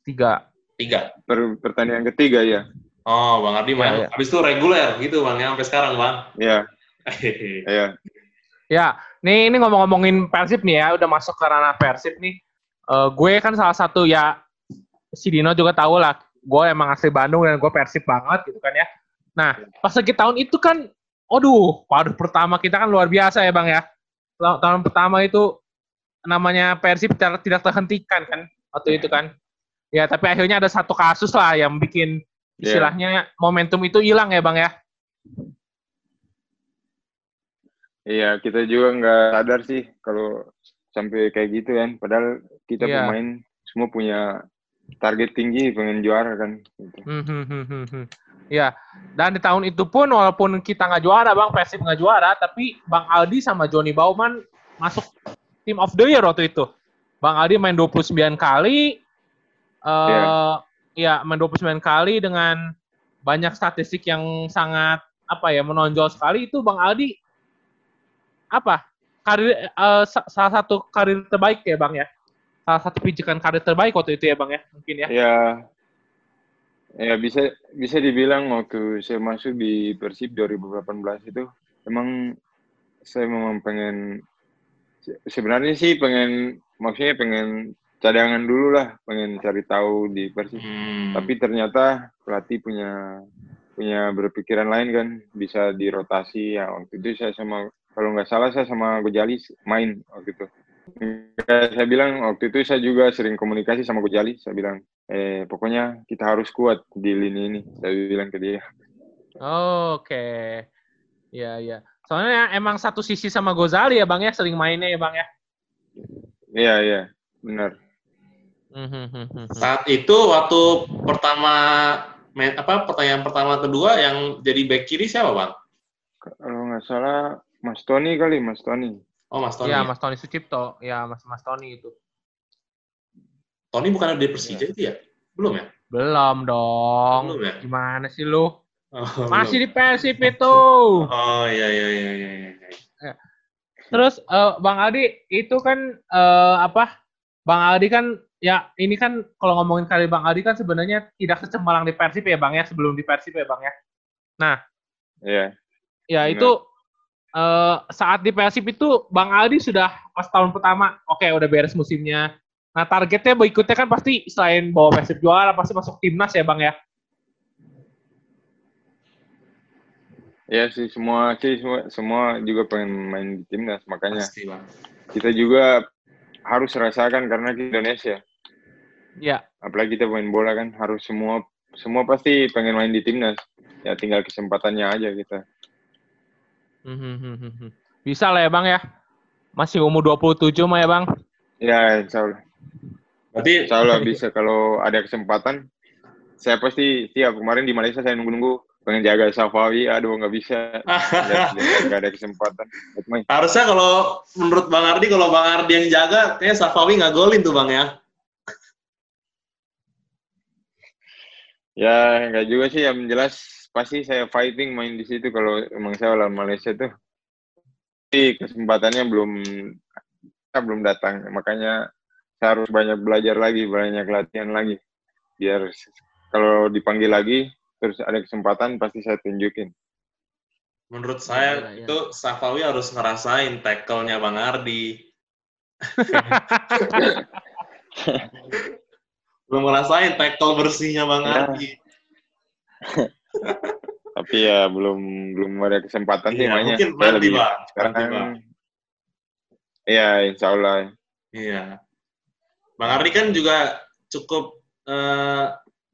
Speaker 3: Tiga.
Speaker 2: tiga.
Speaker 1: Per, pertandingan ketiga ya.
Speaker 2: Oh, Bang Ardi main.
Speaker 3: Iya, iya.
Speaker 2: Habis itu reguler gitu Bang, ya, sampai sekarang Bang.
Speaker 1: Iya, <laughs> iya.
Speaker 3: Ya, nih ini ngomong-ngomongin Persib nih ya, udah masuk ke ranah Persib nih. Eh, gue kan salah satu ya, si Dino juga tahu lah, gue emang asli Bandung dan gue Persib banget gitu kan ya. Nah, pas lagi tahun itu kan, aduh, waduh pertama kita kan luar biasa ya bang ya. Ta- Tahun pertama itu namanya Persib tidak, tidak terhentikan kan waktu itu kan. Ya, tapi akhirnya ada satu kasus lah yang bikin
Speaker 1: Iya.
Speaker 3: istilahnya momentum itu hilang ya bang ya.
Speaker 1: Iya, kita juga nggak sadar sih kalau sampai kayak gitu kan. Padahal kita
Speaker 3: Iya.
Speaker 1: pemain semua punya target tinggi pengen juara kan. Gitu.
Speaker 3: Hmm, hmm, hmm, hmm, hmm. Ya, dan di tahun itu pun walaupun kita nggak juara, Bang, Persib nggak juara, tapi Bang Aldi sama Johnny Bauman masuk Team of the Year waktu itu. Bang Aldi main 29 kali, eh
Speaker 1: Iya.
Speaker 3: ya main 29 kali dengan banyak statistik yang sangat apa ya menonjol sekali. Itu Bang Aldi apa? Karir sa- salah satu karir terbaik ya Bang ya? Salah satu pijakan karir terbaik waktu itu ya Bang ya mungkin ya?
Speaker 1: Ya, ya bisa bisa dibilang waktu saya masuk di Persib 2018 itu emang saya memang pengen se- sebenarnya sih pengen maksudnya pengen cadangan dulu lah, pengen cari tahu di Persib.
Speaker 2: Hmm.
Speaker 1: Tapi ternyata pelatih punya punya berpikiran lain kan, bisa dirotasi ya waktu itu saya sama kalau nggak salah saya sama Gojali main waktu itu. Kayak saya bilang waktu itu saya juga sering komunikasi sama Gojali, saya bilang eh pokoknya kita harus kuat di lini ini, saya bilang ke dia.
Speaker 3: Oke. Iya, iya. Soalnya emang satu sisi sama Gozali ya, Bang ya, sering mainnya ya, Bang ya.
Speaker 1: Iya iya, benar.
Speaker 3: Hmm, hmm, hmm, hmm, hmm.
Speaker 2: Saat itu waktu pertama main apa pertanyaan pertama kedua yang jadi back kiri siapa bang?
Speaker 1: Kalau nggak salah Mas Tony kali, Mas Tony.
Speaker 2: Oh Mas Tony.
Speaker 3: Iya,
Speaker 2: ya?
Speaker 3: Mas Tony Sucipto. Ya, Mas Mas Tony itu.
Speaker 2: Tony bukan ada di Persija itu ya? Belum ya?
Speaker 3: Belum dong.
Speaker 2: Belum ya?
Speaker 3: Gimana sih lu?
Speaker 2: Oh,
Speaker 3: Masih
Speaker 2: belum.
Speaker 3: di Persib itu.
Speaker 2: Oh iya iya iya iya. iya.
Speaker 3: Terus eh, Bang Aldi itu kan eh, apa? Bang Aldi kan ya ini kan kalau ngomongin kali Bang Aldi kan sebenarnya tidak secemerlang di Persib ya Bang ya sebelum di Persib ya Bang ya.
Speaker 1: Iya.
Speaker 3: Ya
Speaker 1: Benar.
Speaker 3: itu eh, saat di Persib itu Bang Aldi sudah pas tahun pertama oke udah beres musimnya. Nah targetnya berikutnya kan pasti selain bawa Persib juara pasti masuk timnas ya Bang ya.
Speaker 1: Ya sih semua sih semua, semua juga pengen main di timnas, makanya
Speaker 2: Pasti bang.
Speaker 1: kita juga harus rasakan karena kita Indonesia.
Speaker 3: Ya.
Speaker 1: Apalagi kita main bola kan harus semua semua pasti pengen main di timnas. Ya tinggal kesempatannya aja kita.
Speaker 3: Hmm, hmm, hmm. Bisa lah ya Bang ya. Masih umur 27 mah ya Bang.
Speaker 1: Ya insya Allah,
Speaker 2: Berarti
Speaker 1: insya Allah bisa kalau ada kesempatan. Saya pasti siap. Kemarin di Malaysia saya nunggu-nunggu pengen jaga Safawi, aduh nggak bisa. Nggak ada kesempatan. buat main.
Speaker 2: harusnya kalau menurut Bang Ardi kalau Bang Ardi yang jaga kayak Safawi nggak golin tuh bang ya.
Speaker 1: Ya nggak juga sih yang jelas pasti saya fighting main di situ kalau emang saya lawan Malaysia tuh. Tapi kesempatannya belum belum datang makanya saya harus banyak belajar lagi banyak latihan lagi biar kalau dipanggil lagi terus ada kesempatan pasti saya tunjukin.
Speaker 2: Menurut saya
Speaker 3: Iya, iya.
Speaker 2: itu Safawi harus ngerasain tackle-nya Bang Ardi. <laughs> <laughs> Belum ngerasain tackle bersihnya Bang
Speaker 1: Ya.
Speaker 2: Ardi. <laughs>
Speaker 1: Tapi ya belum belum ada kesempatan sih
Speaker 2: Iya,
Speaker 1: mainnya.
Speaker 2: mungkin
Speaker 1: Saya
Speaker 2: nanti,
Speaker 1: lebih
Speaker 2: Bang.
Speaker 1: sekarang
Speaker 2: Nanti, Bang.
Speaker 1: Iya insya Allah.
Speaker 2: Iya. Bang Ardi kan juga cukup eh,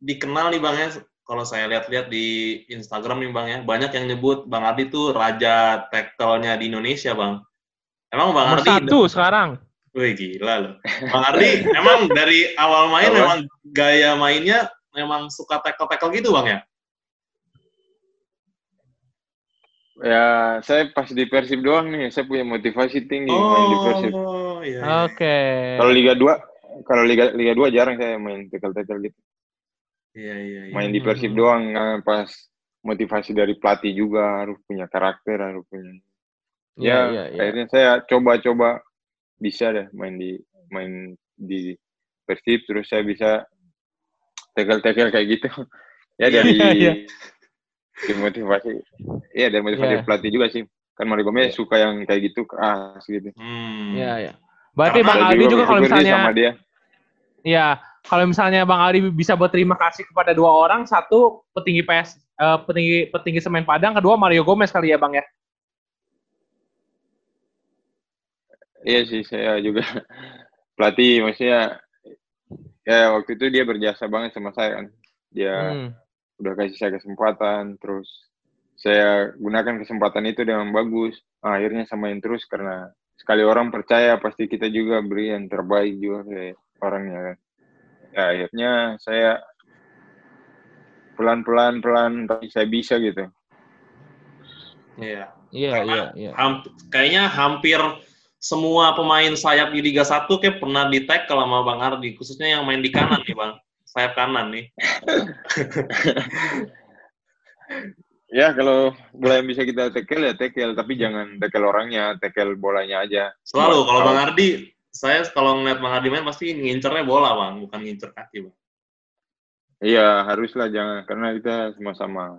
Speaker 2: dikenal nih Bang ya. Kalau saya lihat-lihat di Instagram nih Bang ya, banyak yang nyebut Bang Ardi tuh raja tackle-nya di Indonesia Bang. Emang Bang
Speaker 3: Nomor
Speaker 2: Ardi
Speaker 3: satu sekarang.
Speaker 2: Wih gila loh. <laughs> Bang Ardi emang dari awal main
Speaker 1: Apa?
Speaker 2: memang gaya mainnya memang suka tackle-tackle gitu Bang ya?
Speaker 1: Ya saya pas di Persib doang nih, saya punya motivasi tinggi main di Persib.
Speaker 2: Oh iya.
Speaker 3: Oke.
Speaker 1: Kalau Liga 2, kalau Liga Liga 2 jarang saya main tackle-tackle gitu.
Speaker 2: Iya, iya, iya.
Speaker 1: Main di Persib
Speaker 3: Hmm.
Speaker 1: doang, nah, pas motivasi dari pelatih juga harus punya karakter, harus punya.
Speaker 3: Iya,
Speaker 1: Ya,
Speaker 3: iya, iya.
Speaker 1: akhirnya saya coba-coba bisa deh main di main di Persib, terus saya bisa tekel-tekel kayak gitu. <laughs> Ya dari
Speaker 3: Iya, iya.
Speaker 1: dari motivasi, ya dari motivasi
Speaker 3: Iya.
Speaker 1: pelatih juga sih. Kan Mario Gomez suka yang kayak gitu keras gitu.
Speaker 2: Hmm.
Speaker 3: Iya, iya. Berarti
Speaker 2: Karena
Speaker 3: Bang Aldi juga kalau
Speaker 1: bersyukur sih
Speaker 3: misalnya
Speaker 1: sama dia.
Speaker 3: Iya, kalau misalnya Bang Aldi bisa berterima kasih kepada dua orang, satu petinggi PS, eh, petinggi petinggi semen Padang, kedua Mario Gomez kali ya Bang ya.
Speaker 1: Iya sih saya juga <laughs> pelatih maksudnya ya waktu itu dia berjasa banget sama saya kan. Dia
Speaker 3: Hmm.
Speaker 1: udah kasih saya kesempatan terus saya gunakan kesempatan itu dengan bagus. Ah, akhirnya samain terus karena sekali orang percaya pasti kita juga beri yang terbaik juga ke orangnya kan. Ya akhirnya saya pelan-pelan pelan tapi saya bisa gitu.
Speaker 2: Iya.
Speaker 3: Iya, iya, iya.
Speaker 2: Kayaknya hampir semua pemain sayap di Liga 1 kayak pernah di tackle sama Bang Ardi, khususnya yang main di kanan nih Bang. Sayap kanan nih. <laughs>
Speaker 1: Ya kalau bola yang bisa kita tackle ya tackle tapi jangan tackle orangnya, tackle bolanya aja.
Speaker 2: Selalu kalau. Bang Ardi, saya kalau ngeliat Bang Ardi main pasti ngincernya bola Bang, bukan ngincer kaki Bang.
Speaker 1: Iya haruslah jangan karena kita sama-sama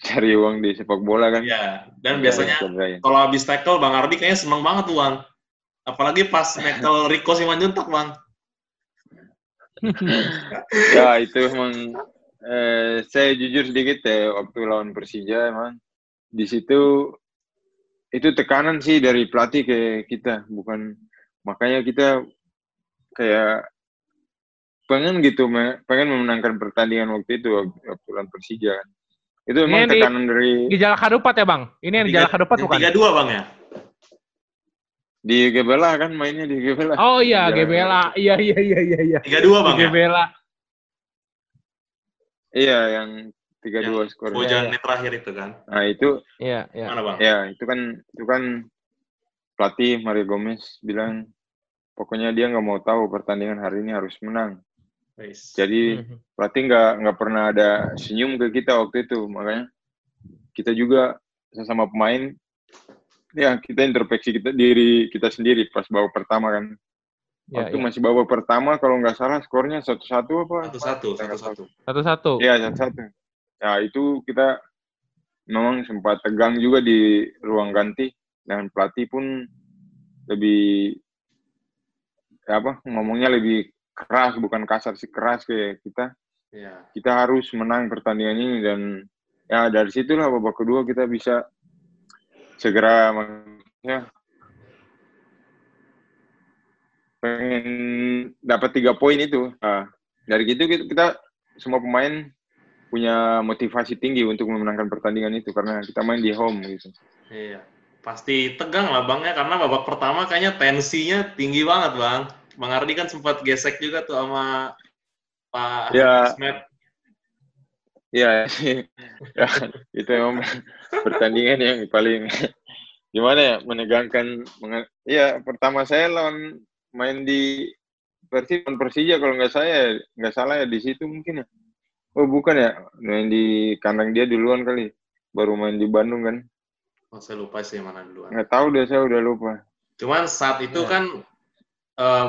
Speaker 1: cari uang di sepak bola kan.
Speaker 2: Iya. Dan
Speaker 1: Iya,
Speaker 2: biasanya
Speaker 1: cederanya.
Speaker 2: kalau habis tackle Bang Ardi kayaknya seneng banget tuh Bang. Apalagi pas tackle Rico Simanjuntak Bang. <laughs>
Speaker 1: ya itu emang eh, saya jujur sedikit ya waktu lawan Persija emang di situ itu tekanan sih dari pelatih ke kita bukan makanya kita kayak pengen gitu pengen memenangkan pertandingan waktu itu waktu lawan Persija kan itu
Speaker 3: Ini
Speaker 1: emang
Speaker 3: yang di-
Speaker 1: tekanan dari
Speaker 3: Di Jalan Kadupat ya Bang? Ini yang di Jalan Kadupat bukan?
Speaker 2: tiga dua Bang ya?
Speaker 1: di Gebela kan mainnya di Gebela
Speaker 3: Oh iya, Gebela. Iya, iya, iya, iya. iya.
Speaker 2: Tiga dua Bang
Speaker 3: Di
Speaker 2: ya?
Speaker 3: Gebela.
Speaker 1: iya yang tiga dua
Speaker 2: Yang
Speaker 1: skornya
Speaker 2: Bojannya terakhir itu kan.
Speaker 1: nah itu
Speaker 3: Iya, iya.
Speaker 2: Mana Bang?
Speaker 1: Ya, itu kan itu kan pelatih Mario Gomez bilang pokoknya dia nggak mau tahu pertandingan hari ini harus menang.
Speaker 2: Wis.
Speaker 1: Jadi pelatih nggak nggak pernah ada senyum ke kita waktu itu, makanya kita juga sesama pemain ya kita introspeksi kita diri kita sendiri pas babak pertama kan.
Speaker 3: Iya,
Speaker 1: Waktu
Speaker 3: iya.
Speaker 1: masih babak pertama kalau nggak salah skornya satu satu apa?
Speaker 2: Satu-satu,
Speaker 1: Kita nggak tahu.
Speaker 2: satu-satu.
Speaker 3: Satu-satu.
Speaker 1: Iya satu satu. Ya itu kita memang sempat tegang juga di ruang ganti dan pelatih pun lebih ya apa ngomongnya lebih keras bukan kasar sih keras kayak kita
Speaker 2: Iya.
Speaker 1: kita harus menang pertandingan ini dan ya dari situlah babak kedua kita bisa segera maksudnya pengen dapat tiga poin itu Nah, dari gitu kita, kita semua pemain punya motivasi tinggi untuk memenangkan pertandingan itu karena kita main di home gitu
Speaker 2: Iya. Pasti tegang lah Bang ya, karena babak pertama kayaknya tensinya tinggi banget Bang. Bang Ardi kan sempat gesek juga tuh sama Pak
Speaker 1: Ya.
Speaker 2: Ismet.
Speaker 1: Iya, ya, itu memang pertandingan yang paling gimana ya menegangkan. Iya, pertama saya lawan main di lawan Persija kalau nggak saya nggak salah ya di situ mungkin ya. Oh bukan ya, main di kandang dia duluan kali, baru main di Bandung kan.
Speaker 2: Oh, saya lupa sih mana duluan.
Speaker 1: Nggak tahu deh saya udah lupa.
Speaker 2: Cuman saat itu
Speaker 3: Iya.
Speaker 2: kan eh,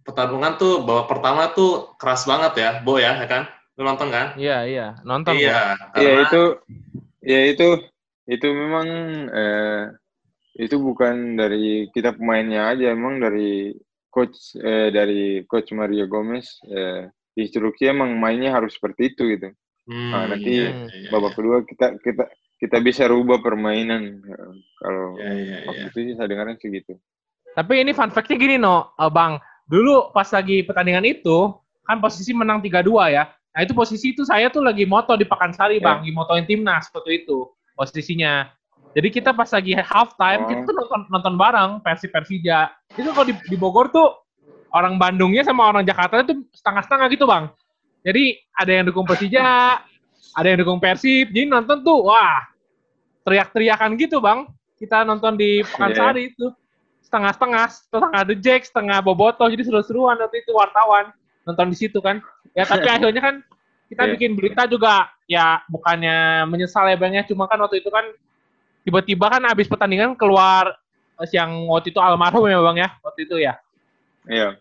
Speaker 2: pertarungan tuh babak pertama tuh keras banget ya, Bo ya, ya kan? Lu nonton kan?
Speaker 3: Iya, iya. Nonton.
Speaker 2: Iya,
Speaker 1: Iya
Speaker 2: karena
Speaker 1: itu, ya itu, itu memang eh, itu bukan dari kita pemainnya aja, emang dari coach eh, dari coach Mario Gomez eh, instruksi emang mainnya harus seperti itu gitu.
Speaker 2: Hmm,
Speaker 1: Nah, nanti
Speaker 2: iya, iya,
Speaker 1: Babak kedua kita kita kita bisa rubah permainan eh, kalau
Speaker 2: Iya, iya, iya.
Speaker 1: waktu itu sih saya dengarnya segitu.
Speaker 3: Tapi ini fun fact-nya gini, no, eh, Bang. Dulu pas lagi pertandingan itu, kan posisi menang 3-2 ya. Nah itu posisi itu saya tuh lagi moto di Pakansari,
Speaker 1: Ya.
Speaker 3: Bang. Lagi motoin timnas waktu itu posisinya. Jadi kita pas lagi half time,
Speaker 1: Oh.
Speaker 3: kita tuh nonton, nonton bareng Persib Persija. Itu kalau di, di Bogor tuh orang Bandungnya sama orang Jakarta tuh setengah-setengah gitu, Bang. Jadi ada yang dukung Persija, ada yang dukung Persib. Jadi nonton tuh, wah, teriak-teriakan gitu, Bang. Kita nonton di Pekansari itu. Setengah-setengah, setengah The Jack, setengah Boboto. Jadi seru-seruan waktu itu wartawan. Nonton di situ kan. Ya tapi <laughs> akhirnya kan kita
Speaker 1: Iya.
Speaker 3: bikin berita juga ya bukannya menyesal ya Bang ya, cuma kan waktu itu kan tiba-tiba kan habis pertandingan keluar eh, yang waktu itu almarhum ya Bang ya, waktu itu ya.
Speaker 1: Iya.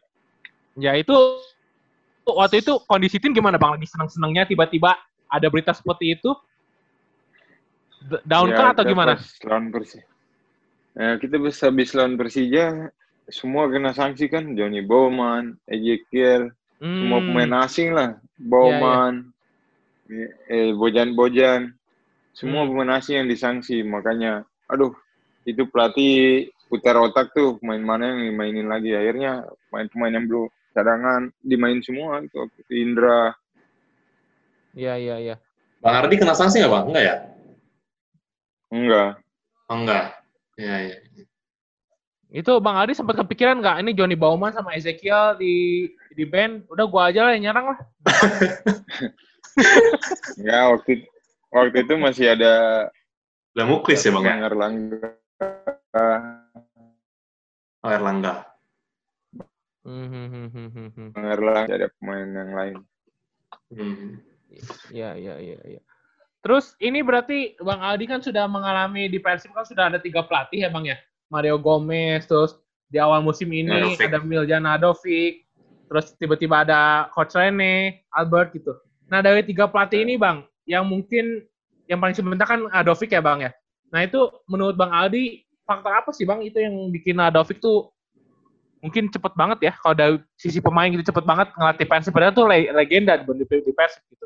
Speaker 3: Ya itu waktu itu kondisi tim gimana Bang? Lagi seneng-senengnya tiba-tiba ada berita seperti itu? D- Down
Speaker 1: Ya,
Speaker 3: kah atau gimana?
Speaker 1: lawan Ya, kita bisa habis lawan Persija, semua kena sanksi kan. Johnny Bowman, Ezekiel, semua
Speaker 3: Hmm,
Speaker 1: pemain asing lah. Bowman, eh, Bojan-Bojan. Semua
Speaker 3: Hmm.
Speaker 1: pemain asing yang disanksi. Makanya, aduh, itu pelatih putar otak tuh. Main mana yang dimainin lagi. Akhirnya pemain-pemain yang belum cadangan dimain semua. Itu Indra.
Speaker 3: Iya iya iya.
Speaker 2: Bang Ardi kena sanksi nggak bang? Enggak ya?
Speaker 1: Enggak.
Speaker 2: Oh, enggak. Iya iya.
Speaker 3: Itu Bang Adi sempat kepikiran nggak ini Johnny Bauman sama Ezekiel di di band, udah gua aja lah yang nyerang lah.
Speaker 1: Enggak, <laughs> waktu, waktu itu masih ada
Speaker 2: Udah muklis ya bang ya?
Speaker 1: Bang Erlangga.
Speaker 2: Oh Erlangga.
Speaker 3: Hmm, hmm, hmm, hmm, hmm, hmm.
Speaker 1: Bang Erlangga ada pemain yang lain.
Speaker 2: Hmm.
Speaker 3: Iya iya iya iya. Terus ini berarti Bang Aldi kan sudah mengalami di Persib kan sudah ada tiga pelatih ya Bang ya. Mario Gomez, terus di awal musim ini
Speaker 2: Nadovic.
Speaker 3: ada Miljan Nadovic, terus tiba-tiba ada Coach Rene, Albert gitu. Nah dari tiga pelatih ini Bang, yang mungkin yang paling sebentar kan Nadovic ya Bang ya. Nah itu menurut Bang Aldi faktor apa sih Bang itu yang bikin Nadovic tuh mungkin cepet banget ya kalau dari sisi pemain gitu cepet banget ngelatih Persib padahal tuh le- legenda di, di Persib gitu.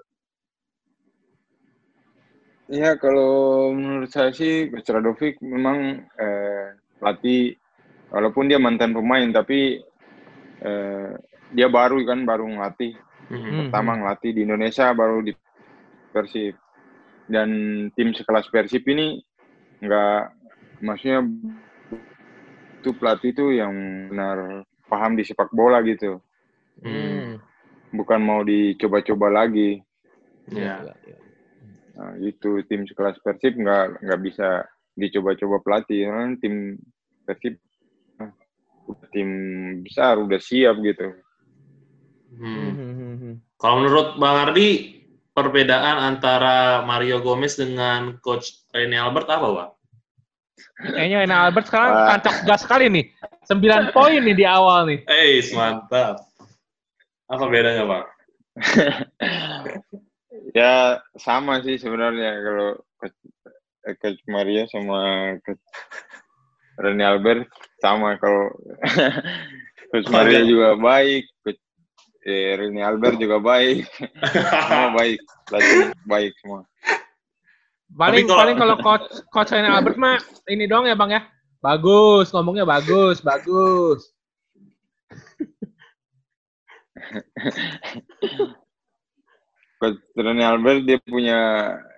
Speaker 1: Iya, kalau menurut saya sih Coach Radovic memang eh, pelatih, walaupun dia mantan pemain, tapi eh, dia baru kan, baru ngelatih.
Speaker 2: Hmm.
Speaker 1: Pertama ngelatih di Indonesia, baru di Persib. Dan tim sekelas Persib ini nggak, maksudnya itu pelatih itu yang benar paham di sepak bola gitu.
Speaker 2: Hmm.
Speaker 1: Bukan mau dicoba-coba lagi.
Speaker 2: Iya.
Speaker 3: Iya, iya.
Speaker 1: Nah, itu tim sekelas Persib nggak nggak bisa dicoba-coba pelatih kan tim Persib ah, tim besar udah siap gitu.
Speaker 2: Hmm.
Speaker 3: Hmm, hmm, hmm.
Speaker 2: Kalau menurut Bang Ardi, perbedaan antara Mario Gomez dengan Coach Rene Albert apa, Bang?
Speaker 3: Kayaknya Ena Albert sekarang
Speaker 1: Wah.
Speaker 3: tancap gas sekali nih. 9 poin nih di awal nih.
Speaker 2: Eh, mantap. Apa bedanya, Bang? <laughs>
Speaker 1: Ya sama sih sebenarnya kalau Coach, eh, Maria sama Coach Rene Albert sama kalau <laughs> Coach Maria juga baik, Coach eh, Rene Albert juga baik, <laughs> semua baik, pelatih baik semua.
Speaker 3: Paling
Speaker 2: kalau-
Speaker 3: paling kalau coach coach Ena Albert mah ini doang ya Bang ya. Bagus, ngomongnya bagus, bagus. <laughs>
Speaker 1: Coach Rene Albert dia punya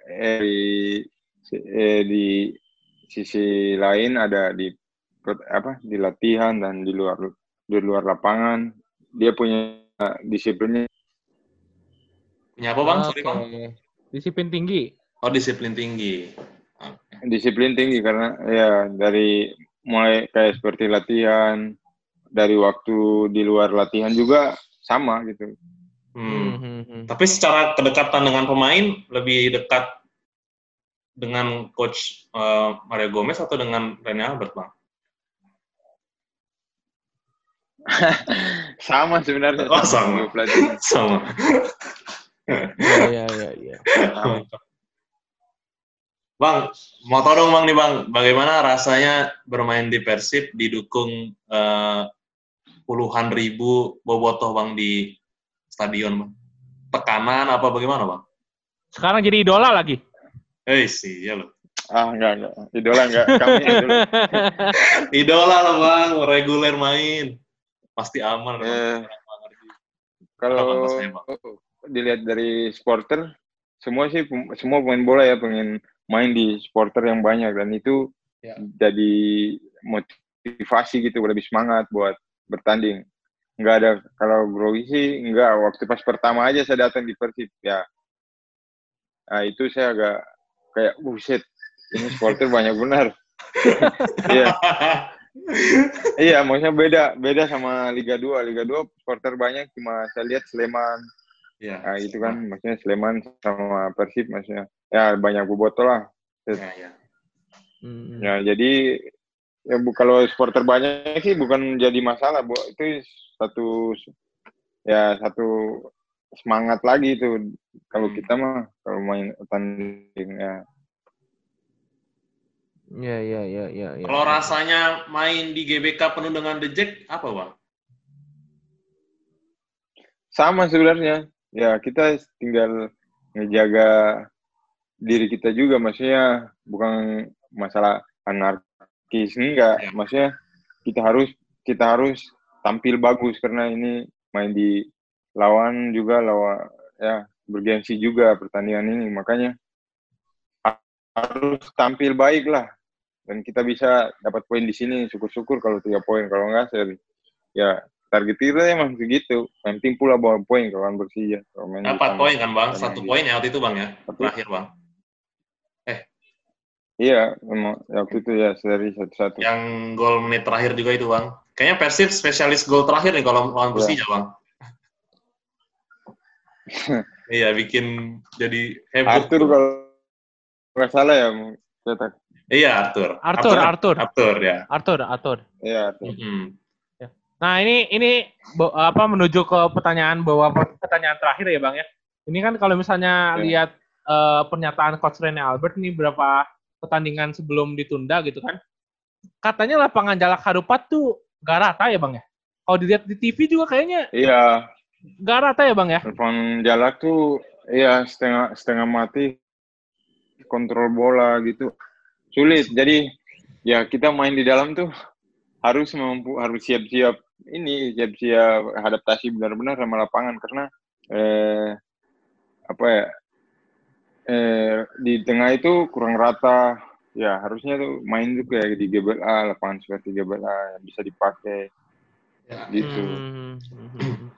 Speaker 1: eh, di, eh, di sisi lain ada di apa di latihan dan di luar di luar lapangan dia punya disiplinnya
Speaker 2: Punya apa, Bang? Sorry, Bang.
Speaker 3: Disiplin tinggi.
Speaker 2: Oh, disiplin tinggi. Oke.
Speaker 1: disiplin tinggi karena ya dari mulai kayak seperti latihan dari waktu di luar latihan juga sama gitu
Speaker 2: Hmm.
Speaker 3: Hmm, hmm, hmm.
Speaker 2: Tapi secara kedekatan dengan pemain, lebih dekat dengan Coach eh, Mario Gomez atau dengan Rene Albert, Bang? <laughs>
Speaker 1: sama sebenarnya
Speaker 2: Oh, sama. <laughs> Sama.
Speaker 3: Iya, iya, iya, iya.
Speaker 2: Bang, mau tau dong Bang nih Bang, bagaimana rasanya bermain di Persib didukung eh, puluhan ribu bobotoh Bang di stadion Bang? Tekanan apa bagaimana Bang?
Speaker 3: Sekarang jadi idola lagi.
Speaker 2: Eh sih, ya loh.
Speaker 1: ah enggak enggak idola enggak kami <laughs> idola
Speaker 2: Idola loh Bang, reguler main. Pasti aman. Bang.
Speaker 1: Eh, kalau dilihat dari supporter semua sih semua pemain bola ya pengen main di supporter yang banyak dan itu
Speaker 2: Ya.
Speaker 1: jadi motivasi gitu lebih semangat buat bertanding nggak ada kalau grogi sih nggak waktu pas pertama aja saya datang di Persib ya nah itu saya agak kayak buset ini supporter banyak benar <laughs> iya iya maksudnya beda beda sama Liga 2 Liga 2 supporter banyak cuma saya lihat Sleman
Speaker 2: Iya.
Speaker 1: Nah, itu kan maksudnya Sleman sama Persib maksudnya. Ya banyak boboto lah.
Speaker 2: Iya, iya.
Speaker 3: Hmm.
Speaker 1: Ya jadi ya bu, kalau supporter banyak sih bukan jadi masalah, Bu. Itu satu ya satu semangat lagi itu kalau
Speaker 2: Hmm.
Speaker 1: kita mah kalau main tanding ya.
Speaker 3: Iya, iya, iya, iya. iya.
Speaker 2: Kalau rasanya main di GBK penuh dengan The Jack, apa bang?
Speaker 1: Sama sebenarnya. Ya kita tinggal ngejaga diri kita juga maksudnya bukan masalah anarkis enggak
Speaker 2: Ya.
Speaker 1: maksudnya kita harus kita harus tampil bagus karena ini main di lawan juga lawan ya bergengsi juga pertandingan ini. Makanya ha- harus tampil baik lah. Dan kita bisa dapat poin di sini. Syukur-syukur kalau tiga poin. Kalau enggak seri ya target kita emang segitu. Yang penting pula bawa poin Persija. Kalau main di
Speaker 2: Dapat
Speaker 1: tandang.
Speaker 2: poin kan bang, satu poin ya waktu itu bang ya, terakhir bang.
Speaker 1: Iya, memang waktu itu ya seri satu-satu.
Speaker 2: Yang gol menit terakhir juga itu bang. Kayaknya Persib spesialis gol terakhir nih kalau lawan
Speaker 1: Iya.
Speaker 2: Persija bang. <laughs> iya, bikin jadi heboh.
Speaker 1: Arthur kalau nggak salah ya cetak.
Speaker 2: Iya Arthur.
Speaker 3: Arthur, Arthur.
Speaker 2: Arthur ya.
Speaker 3: Arthur, Arthur.
Speaker 1: Iya, Arthur.
Speaker 2: Mm-mm.
Speaker 3: Nah, ini ini apa menuju ke pertanyaan bahwa pertanyaan terakhir ya, Bang ya. Ini kan kalau misalnya
Speaker 1: Ya.
Speaker 3: lihat eh, pernyataan coach Rene Albert nih berapa pertandingan sebelum ditunda gitu kan. Katanya lapangan Jalak Harupat tuh gak rata ya, Bang ya. Kalau dilihat di TV juga kayaknya
Speaker 1: Iya,
Speaker 3: gak rata ya, Bang ya.
Speaker 1: telepon jalak tuh iya setengah setengah mati kontrol bola gitu. Sulit. Jadi ya kita main di dalam tuh harus mampu harus siap-siap ini siap-siap adaptasi benar-benar sama lapangan karena eh apa ya eh di tengah itu kurang rata ya harusnya tuh main tuh kayak di GBLA lapangan seperti GBLA yang bisa dipakai
Speaker 2: Ya.
Speaker 1: gitu
Speaker 3: Hmm, hmm, hmm.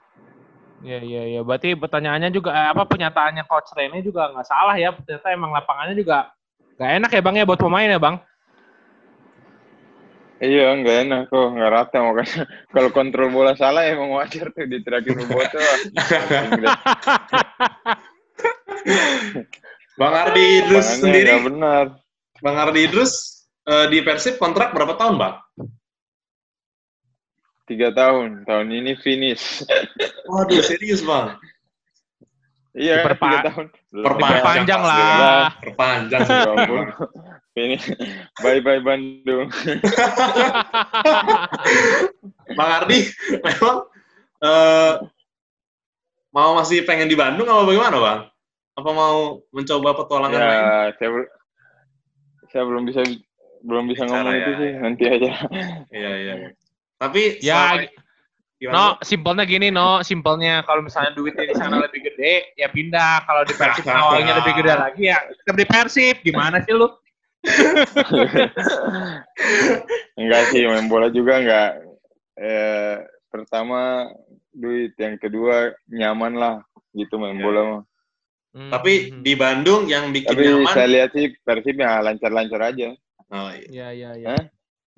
Speaker 3: Ya, ya, ya. Berarti pertanyaannya juga eh, apa pernyataannya coach Rene juga nggak salah ya. Ternyata emang lapangannya juga gak enak ya, Bang ya buat pemain ya, Bang.
Speaker 1: iya nggak enak kok nggak rata makanya <laughs> kalau kontrol bola salah emang wajar tuh diterakin Boboto <laughs> <laughs>
Speaker 2: Bang Ardi Idrus sendiri,
Speaker 1: benar
Speaker 2: Bang Ardi Idrus eh, di Persib kontrak berapa tahun bang?
Speaker 1: tiga tahun tahun ini finish <laughs>
Speaker 2: Waduh serius bang.
Speaker 1: iya
Speaker 3: Diperpa-
Speaker 1: tiga tahun
Speaker 2: Perpanjang,
Speaker 3: Perpanjang lah.
Speaker 2: Bang. Perpanjang.
Speaker 1: Finish bye bye Bandung <laughs>
Speaker 2: Bang Ardi memang eh, mau masih pengen di Bandung apa bagaimana bang? Apa mau mencoba petualangan lain?
Speaker 1: ya saya bel- saya belum bisa belum bisa
Speaker 2: Bicara
Speaker 1: ngomong
Speaker 2: ya,
Speaker 1: itu sih nanti aja
Speaker 2: Iya iya. Tapi
Speaker 3: Ya,
Speaker 2: gimana,
Speaker 3: No, simpelnya gini, no, simpelnya kalau misalnya duitnya di sana lebih gede, ya pindah. Kalau di Persib <laughs> awalnya lebih gede lagi, ya tetap di Persib. Gimana sih lu? <laughs>
Speaker 1: enggak sih main bola juga enggak eh, pertama duit yang kedua nyaman lah gitu main
Speaker 2: Ya.
Speaker 1: bola mah
Speaker 3: Hmm,
Speaker 2: Tapi
Speaker 3: hmm.
Speaker 2: di Bandung yang bikin
Speaker 1: tapi
Speaker 2: nyaman,
Speaker 1: saya lihat sih Persib ya lancar-lancar aja
Speaker 2: oh, iya.
Speaker 3: Ya, ya, ya.
Speaker 1: Hah?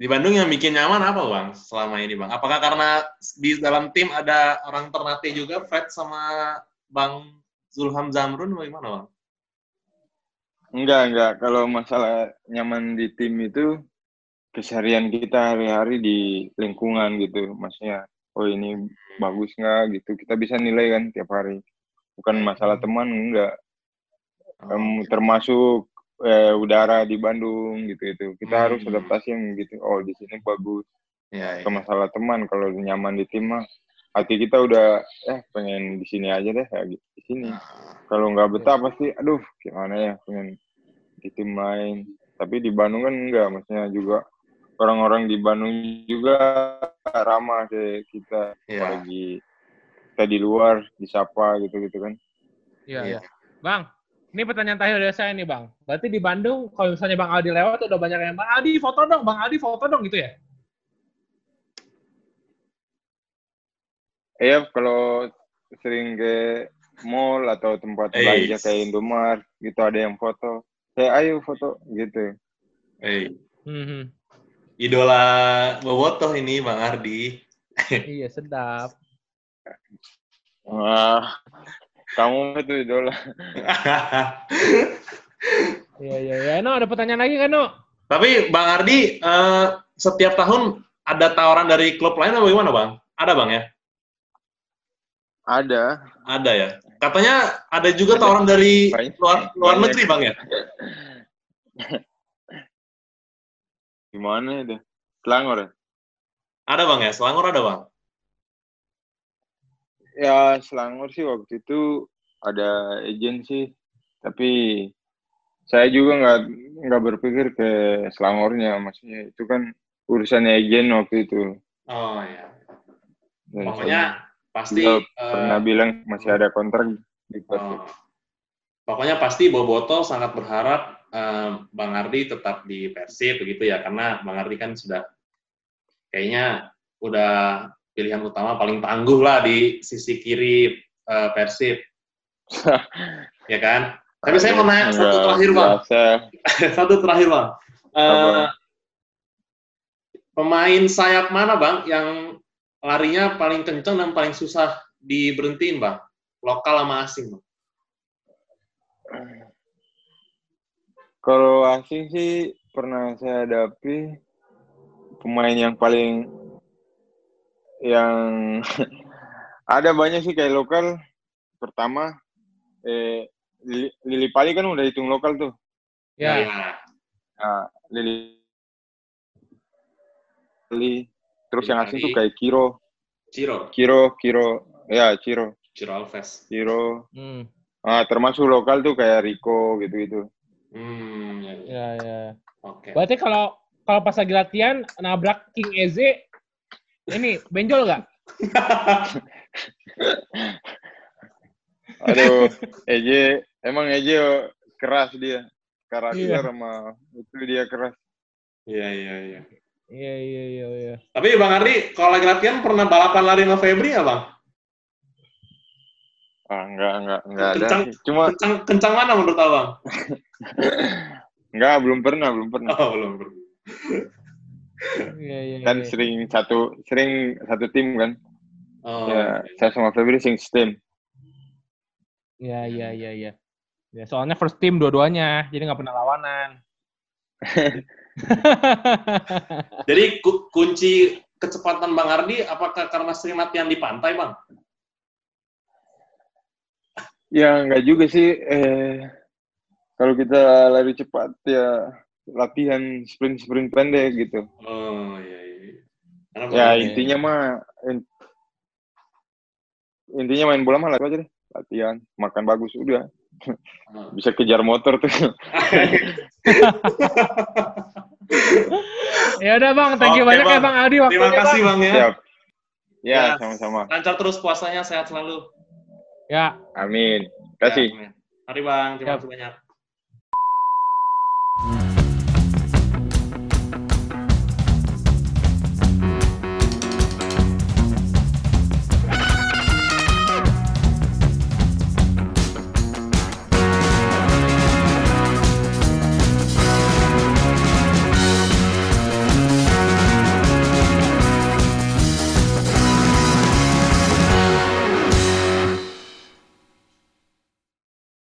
Speaker 2: di Bandung yang bikin nyaman apa bang selama ini bang? Apakah karena di dalam tim ada orang ternate juga, Fred sama Bang Zulham Zamrun, bagaimana bang?
Speaker 1: enggak enggak kalau masalah nyaman di tim itu keseharian kita hari-hari di lingkungan gitu maksudnya oh ini bagus nggak gitu kita bisa nilai kan tiap hari bukan masalah teman enggak.
Speaker 2: Oh,
Speaker 1: Em, termasuk eh, udara di Bandung gitu itu kita
Speaker 2: Hmm.
Speaker 1: harus adaptasi yang gitu. Oh di sini bagus.
Speaker 2: Iya, iya.
Speaker 1: ke masalah teman kalau nyaman di tim mah. Hati kita udah eh pengen di sini aja deh kayak gitu di sini. Kalau nggak betah pasti aduh gimana ya pengen di tim lain. Tapi di Bandung kan enggak maksudnya juga orang-orang di Bandung juga ramah kayak kita.
Speaker 2: Iya.
Speaker 1: apalagi kita di luar disapa gitu gitu kan
Speaker 3: Iya,
Speaker 2: Iya.
Speaker 3: iya. Bang, ini pertanyaan terakhir dari saya nih, Bang. Berarti di Bandung, kalau misalnya Bang Aldi lewat, udah banyak yang, Bang Aldi foto dong, Bang Aldi foto dong, gitu ya?
Speaker 1: Iya, kalau sering ke mall atau tempat
Speaker 2: Eh.
Speaker 1: belanja kayak Indomaret gitu ada yang foto. Saya ayo foto gitu.
Speaker 2: Eh,
Speaker 3: Hmm,
Speaker 2: idola Bobotoh ini Bang Ardi.
Speaker 3: iya, sedap.
Speaker 1: Wah, Kamu itu idola. <laughs>
Speaker 3: Iya iya iya. No, ada pertanyaan lagi kan, No?
Speaker 2: Tapi Bang Ardi eh, setiap tahun ada tawaran dari klub lain atau gimana, Bang? Ada, Bang ya?
Speaker 1: Ada.
Speaker 2: Ada ya. Katanya ada juga
Speaker 1: Ada.
Speaker 2: tawaran dari
Speaker 1: Banyak.
Speaker 2: luar luar
Speaker 1: Banyak.
Speaker 2: negeri, Bang ya? <laughs>
Speaker 1: Gimana itu? Selangor ya?
Speaker 2: Ada, Bang ya? Selangor ada, Bang?
Speaker 1: Ya Selangor sih waktu itu ada agensi, tapi saya juga nggak nggak berpikir ke Selangornya, maksudnya itu kan urusannya agen waktu itu.
Speaker 2: Oh ya.
Speaker 1: Dan
Speaker 2: Pokoknya pasti eh,
Speaker 1: pernah bilang masih ada kontrak di Persib.
Speaker 2: oh. Pokoknya pasti Boboto sangat berharap eh, Bang Ardi tetap di Persib begitu ya karena Bang Ardi kan sudah kayaknya udah pilihan utama paling tangguh lah di sisi kiri eh, Persib. <laughs> ya kan? Tapi saya mau nanya satu terakhir, Bang. <laughs> satu terakhir bang.
Speaker 1: Apa?
Speaker 2: pemain sayap mana bang yang larinya paling kencang dan paling susah diberhentiin bang? Lokal sama asing bang.
Speaker 1: Kalau asing sih pernah saya hadapi pemain yang paling yang <laughs> ada banyak sih kayak lokal. Pertama, eh, Lili, Lili Pali kan udah hitung lokal tuh.
Speaker 3: Ya.
Speaker 1: Nah, Lili Pali. Terus
Speaker 2: Lili
Speaker 1: yang asing
Speaker 2: Pali.
Speaker 1: tuh kayak Kiro,
Speaker 2: Ciro,
Speaker 1: Kiro, Kiro, ya Ciro,
Speaker 2: Ciro Alves.
Speaker 1: Kiro.
Speaker 3: Hmm.
Speaker 1: Ah, termasuk lokal tuh kayak Rico gitu-gitu.
Speaker 2: Hmm, ya, ya.
Speaker 3: Ya ya.
Speaker 2: oke.
Speaker 3: Berarti kalau kalau pas lagi latihan nabrak King Eze ini benjol nggak?
Speaker 1: Aduh, Eje, emang Eje keras dia. Karakter
Speaker 3: Iya.
Speaker 1: sama itu dia keras.
Speaker 2: Iya, iya, iya.
Speaker 3: Iya iya iya iya.
Speaker 2: Tapi Bang Ardi, kalau lagi latihan pernah balapan lari sama Febri nggak bang?
Speaker 1: Ah, enggak, enggak, enggak ada.
Speaker 2: Kencang.
Speaker 1: sih. Cuma
Speaker 2: Kencang, kencang mana menurut abang? <laughs>
Speaker 1: enggak, belum pernah, belum pernah.
Speaker 2: Oh, belum pernah.
Speaker 3: Iya iya.
Speaker 1: Kan
Speaker 3: iya.
Speaker 1: sering satu sering satu tim kan.
Speaker 2: Oh,
Speaker 1: Ya, saya sama Febri sing tim.
Speaker 3: Iya iya iya iya. Ya soalnya first team dua-duanya, jadi nggak pernah lawanan. <laughs>
Speaker 2: Jadi ku- kunci kecepatan Bang Ardi apakah karena sering latihan di pantai, Bang?
Speaker 1: Ya, enggak juga sih. Eh, kalau kita lari cepat ya latihan sprint-sprint pendek gitu.
Speaker 2: Oh, iya, iya.
Speaker 1: Ya
Speaker 2: Bang-
Speaker 1: intinya mah in- intinya main bola mah latihan aja deh. Latihan, makan bagus udah.
Speaker 2: Oh. <laughs>
Speaker 1: Bisa kejar motor tuh. <laughs>
Speaker 3: ya udah bang, thank you
Speaker 2: Oke,
Speaker 3: banyak ya
Speaker 2: Bang.
Speaker 3: bang Aldi waktunya
Speaker 2: Terima kasih, Bang, ya.
Speaker 1: Siap. Ya,
Speaker 2: Ya.
Speaker 1: sama-sama.
Speaker 2: Lancar terus puasanya, sehat selalu.
Speaker 3: Ya.
Speaker 1: Amin. Kasih.
Speaker 2: Ya, amin. Mari, Bang. Terima
Speaker 3: Siap.
Speaker 2: kasih banyak.